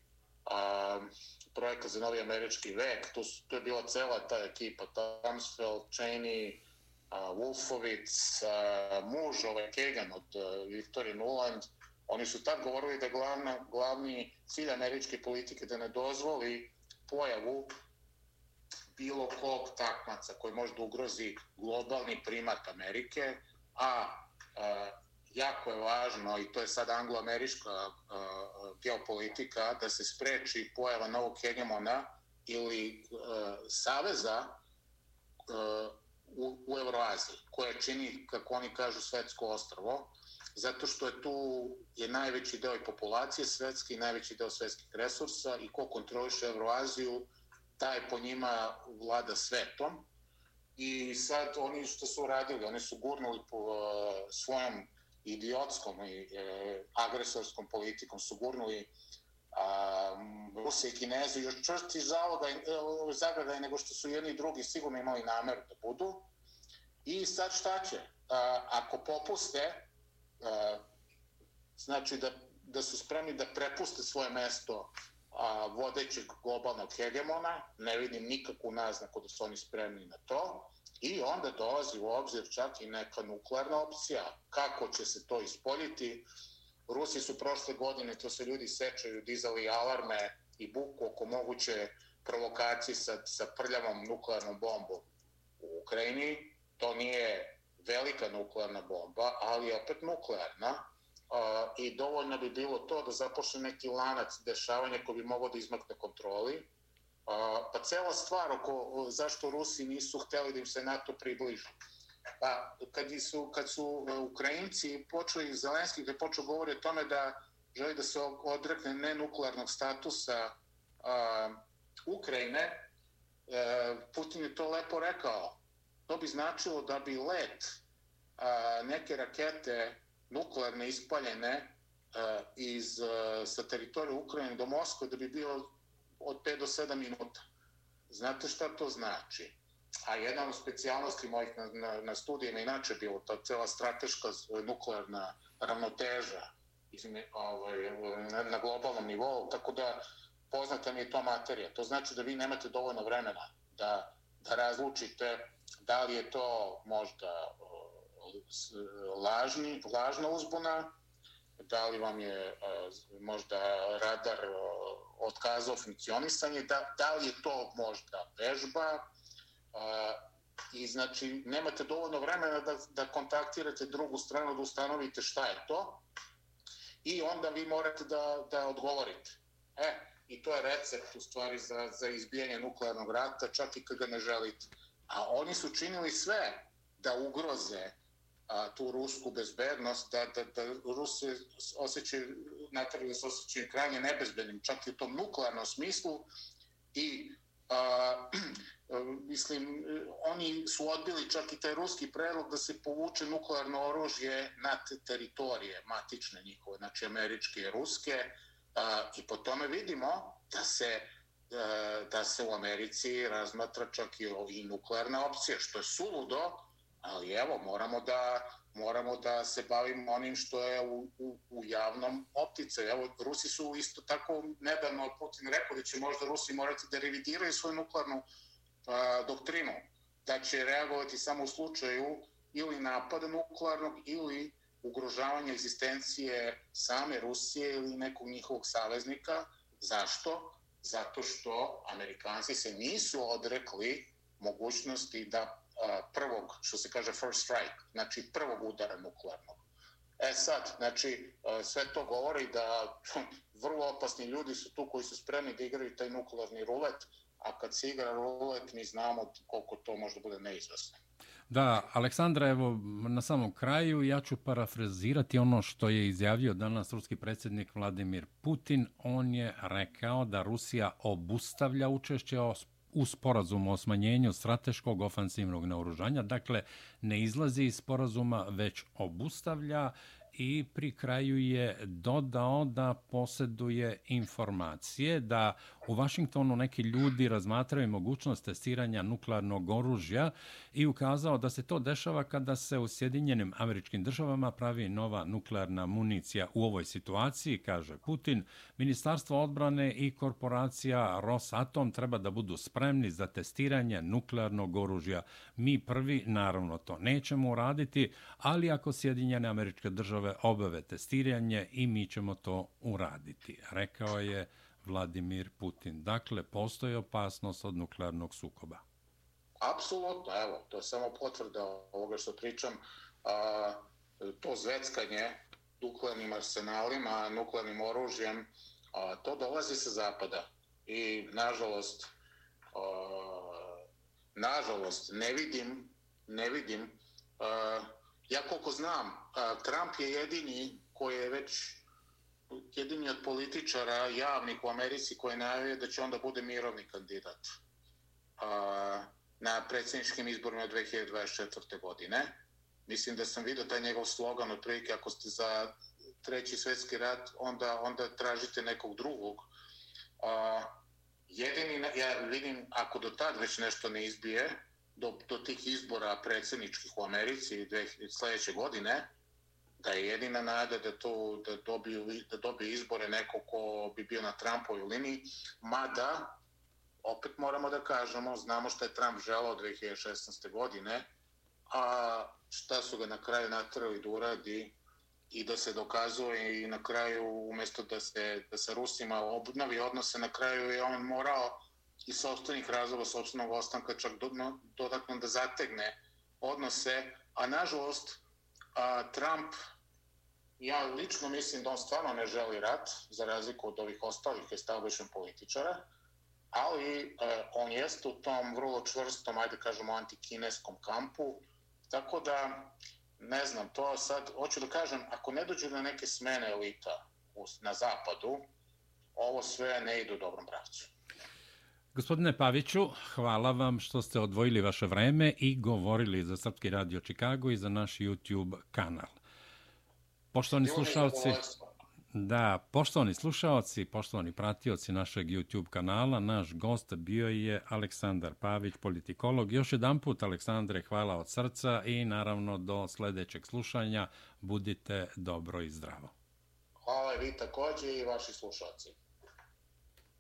um, projekat za novi američki vek, to, su, to je bila cela ta ekipa, Tamsfeld, Cheney, uh, Wolfovic, uh, muž ovaj Kagan od uh, Victoria Nuland, oni su tad govorili da glavna, glavni cilj američke politike da ne dozvoli pojavu bilo kog takmaca koji može da ugrozi globalni primat Amerike, a, a jako je važno, i to je sad angloamerička uh, geopolitika, da se spreči pojava novog hegemona ili uh, saveza uh, u, u Euroaziji, koje čini, kako oni kažu, svetsko ostrovo, zato što je tu je najveći deo i populacije svetske i najveći deo svetskih resursa i ko kontroliše Euroaziju, taj po njima vlada svetom. I sad oni što su radili, oni su gurnuli po uh, svojom idiotskom i e, agresorskom politikom, su gurnuli a, Rusije i Kineze još čvrsti e, zagradaj nego što su jedni i drugi sigurno imali nameru da budu. I sad šta će? A, ako popuste, a, znači da, da su spremni da prepuste svoje mesto a, vodećeg globalnog hegemona, ne vidim nikakvu naznaku da su oni spremni na to, i onda dolazi u obzir čak i neka nuklearna opcija. Kako će se to ispoljiti? Rusi su prošle godine, to se ljudi sečaju, dizali alarme i buku oko moguće provokacije sa, sa prljavom nuklearnom bombom u Ukrajini. To nije velika nuklearna bomba, ali je opet nuklearna i dovoljno bi bilo to da započne neki lanac dešavanja koji bi mogao da izmakne kontroli pa cela stvar oko zašto Rusi nisu hteli da im se NATO približi. Pa kad su, kad su e, Ukrajinci počeli, Zelenski kad počeo govori o tome da želi da se odrekne nenuklearnog statusa a, Ukrajine, a, e, Putin je to lepo rekao. To bi značilo da bi let a, neke rakete nuklearne ispaljene a, iz, a, sa teritorije Ukrajine do Moskve da bi bio od 5 do 7 minuta. Znate šta to znači? A jedna od specijalnosti mojih na, na, na studijima inače bilo ta cela strateška nuklearna ravnoteža izme, ovaj, na, na globalnom nivou, tako da poznata mi je to materija. To znači da vi nemate dovoljno vremena da, da razlučite da li je to možda lažni, lažna uzbuna, da li vam je e, možda radar e, otkazao funkcionisanje, da, da li je to možda vežba e, i znači nemate dovoljno vremena da, da kontaktirate drugu stranu, da ustanovite šta je to i onda vi morate da, da odgovorite. E, i to je recept u stvari za, za izbijanje nuklearnog rata, čak i kad ga ne želite. A oni su činili sve da ugroze a, tu rusku bezbednost, da, da, da Rusi osjećaju, natrali da se osjećaju krajnje nebezbednim, čak i u tom nuklearnom smislu. I a, mislim, oni su odbili čak i taj ruski predlog da se povuče nuklearno oružje na te teritorije matične njihove, znači američke i ruske. A, i po tome vidimo da se da se u Americi razmatra čak i, i nuklearna opcija, što je suludo, ali evo, moramo da, moramo da se bavimo onim što je u, u, u javnom optice. Evo, Rusi su isto tako nedavno Putin rekao da će možda Rusi morati da revidiraju svoju nuklearnu a, doktrinu, da će reagovati samo u slučaju ili napada nuklearnog ili ugrožavanja egzistencije same Rusije ili nekog njihovog saveznika. Zašto? Zato što Amerikanci se nisu odrekli mogućnosti da prvog, što se kaže first strike, znači prvog udara nuklearnog. E sad, znači, sve to govori da vrlo opasni ljudi su tu koji su spremni da igraju taj nuklearni rulet, a kad se igra rulet, mi znamo koliko to možda bude neizvesno. Da, Aleksandra, evo, na samom kraju ja ću parafrazirati ono što je izjavio danas ruski predsjednik Vladimir Putin. On je rekao da Rusija obustavlja učešće u sporazumu o smanjenju strateškog ofansivnog naoružanja. Dakle, ne izlazi iz sporazuma, već obustavlja i pri kraju je dodao da posjeduje informacije da U Vašingtonu neki ljudi razmatraju mogućnost testiranja nuklearnog oružja i ukazao da se to dešava kada se u Sjedinjenim američkim državama pravi nova nuklearna municija. U ovoj situaciji, kaže Putin, Ministarstvo odbrane i korporacija Rosatom treba da budu spremni za testiranje nuklearnog oružja. Mi prvi, naravno, to nećemo uraditi, ali ako Sjedinjene američke države obave testiranje i mi ćemo to uraditi, rekao je Vladimir Putin. Dakle, postoji opasnost od nuklearnog sukoba. Apsolutno, evo, to je samo potvrda ovoga što pričam. A, to zveckanje nuklearnim arsenalima, nuklearnim oružjem, a, to dolazi sa zapada. I, nažalost, a, nažalost, ne vidim, ne vidim, a, ja koliko znam, a, Trump je jedini koji je već jedini od političara javnih u Americi koji najavio da će onda bude mirovni kandidat a, na predsjedničkim izborima 2024. godine. Mislim da sam vidio taj njegov slogan od prilike ako ste za treći svjetski rat, onda, onda tražite nekog drugog. A, jedini, ja vidim, ako do tad već nešto ne izbije, do, do tih izbora predsjedničkih u Americi dve, sljedeće godine, da je jedina nada da to da dobiju da dobije izbore neko ko bi bio na Trumpovoj liniji, mada opet moramo da kažemo, znamo šta je Trump želao 2016. godine, a šta su ga na kraju natrali da uradi i da se dokazuje i na kraju umjesto da se da sa Rusima obnovi odnose na kraju je on morao i sobstvenih razloga sobstvenog ostanka čak dodatno da zategne odnose, a nažalost a, Trump ja lično mislim da on stvarno ne želi rat, za razliku od ovih ostalih establishment političara, ali e, on jeste u tom vrlo čvrstom, ajde kažemo, antikineskom kampu, tako da, ne znam, to sad, hoću da kažem, ako ne dođu na neke smene elita na zapadu, ovo sve ne ide u dobrom pravcu. Gospodine Paviću, hvala vam što ste odvojili vaše vreme i govorili za Srpski radio Čikago i za naš YouTube kanal. Poštovani slušalci, da, poštovani slušalci, poštovani pratioci našeg YouTube kanala, naš gost bio je Aleksandar Pavić, politikolog. Još jedan put, Aleksandre, hvala od srca i naravno do sljedećeg slušanja budite dobro i zdravo. Hvala vi također i vaši slušalci.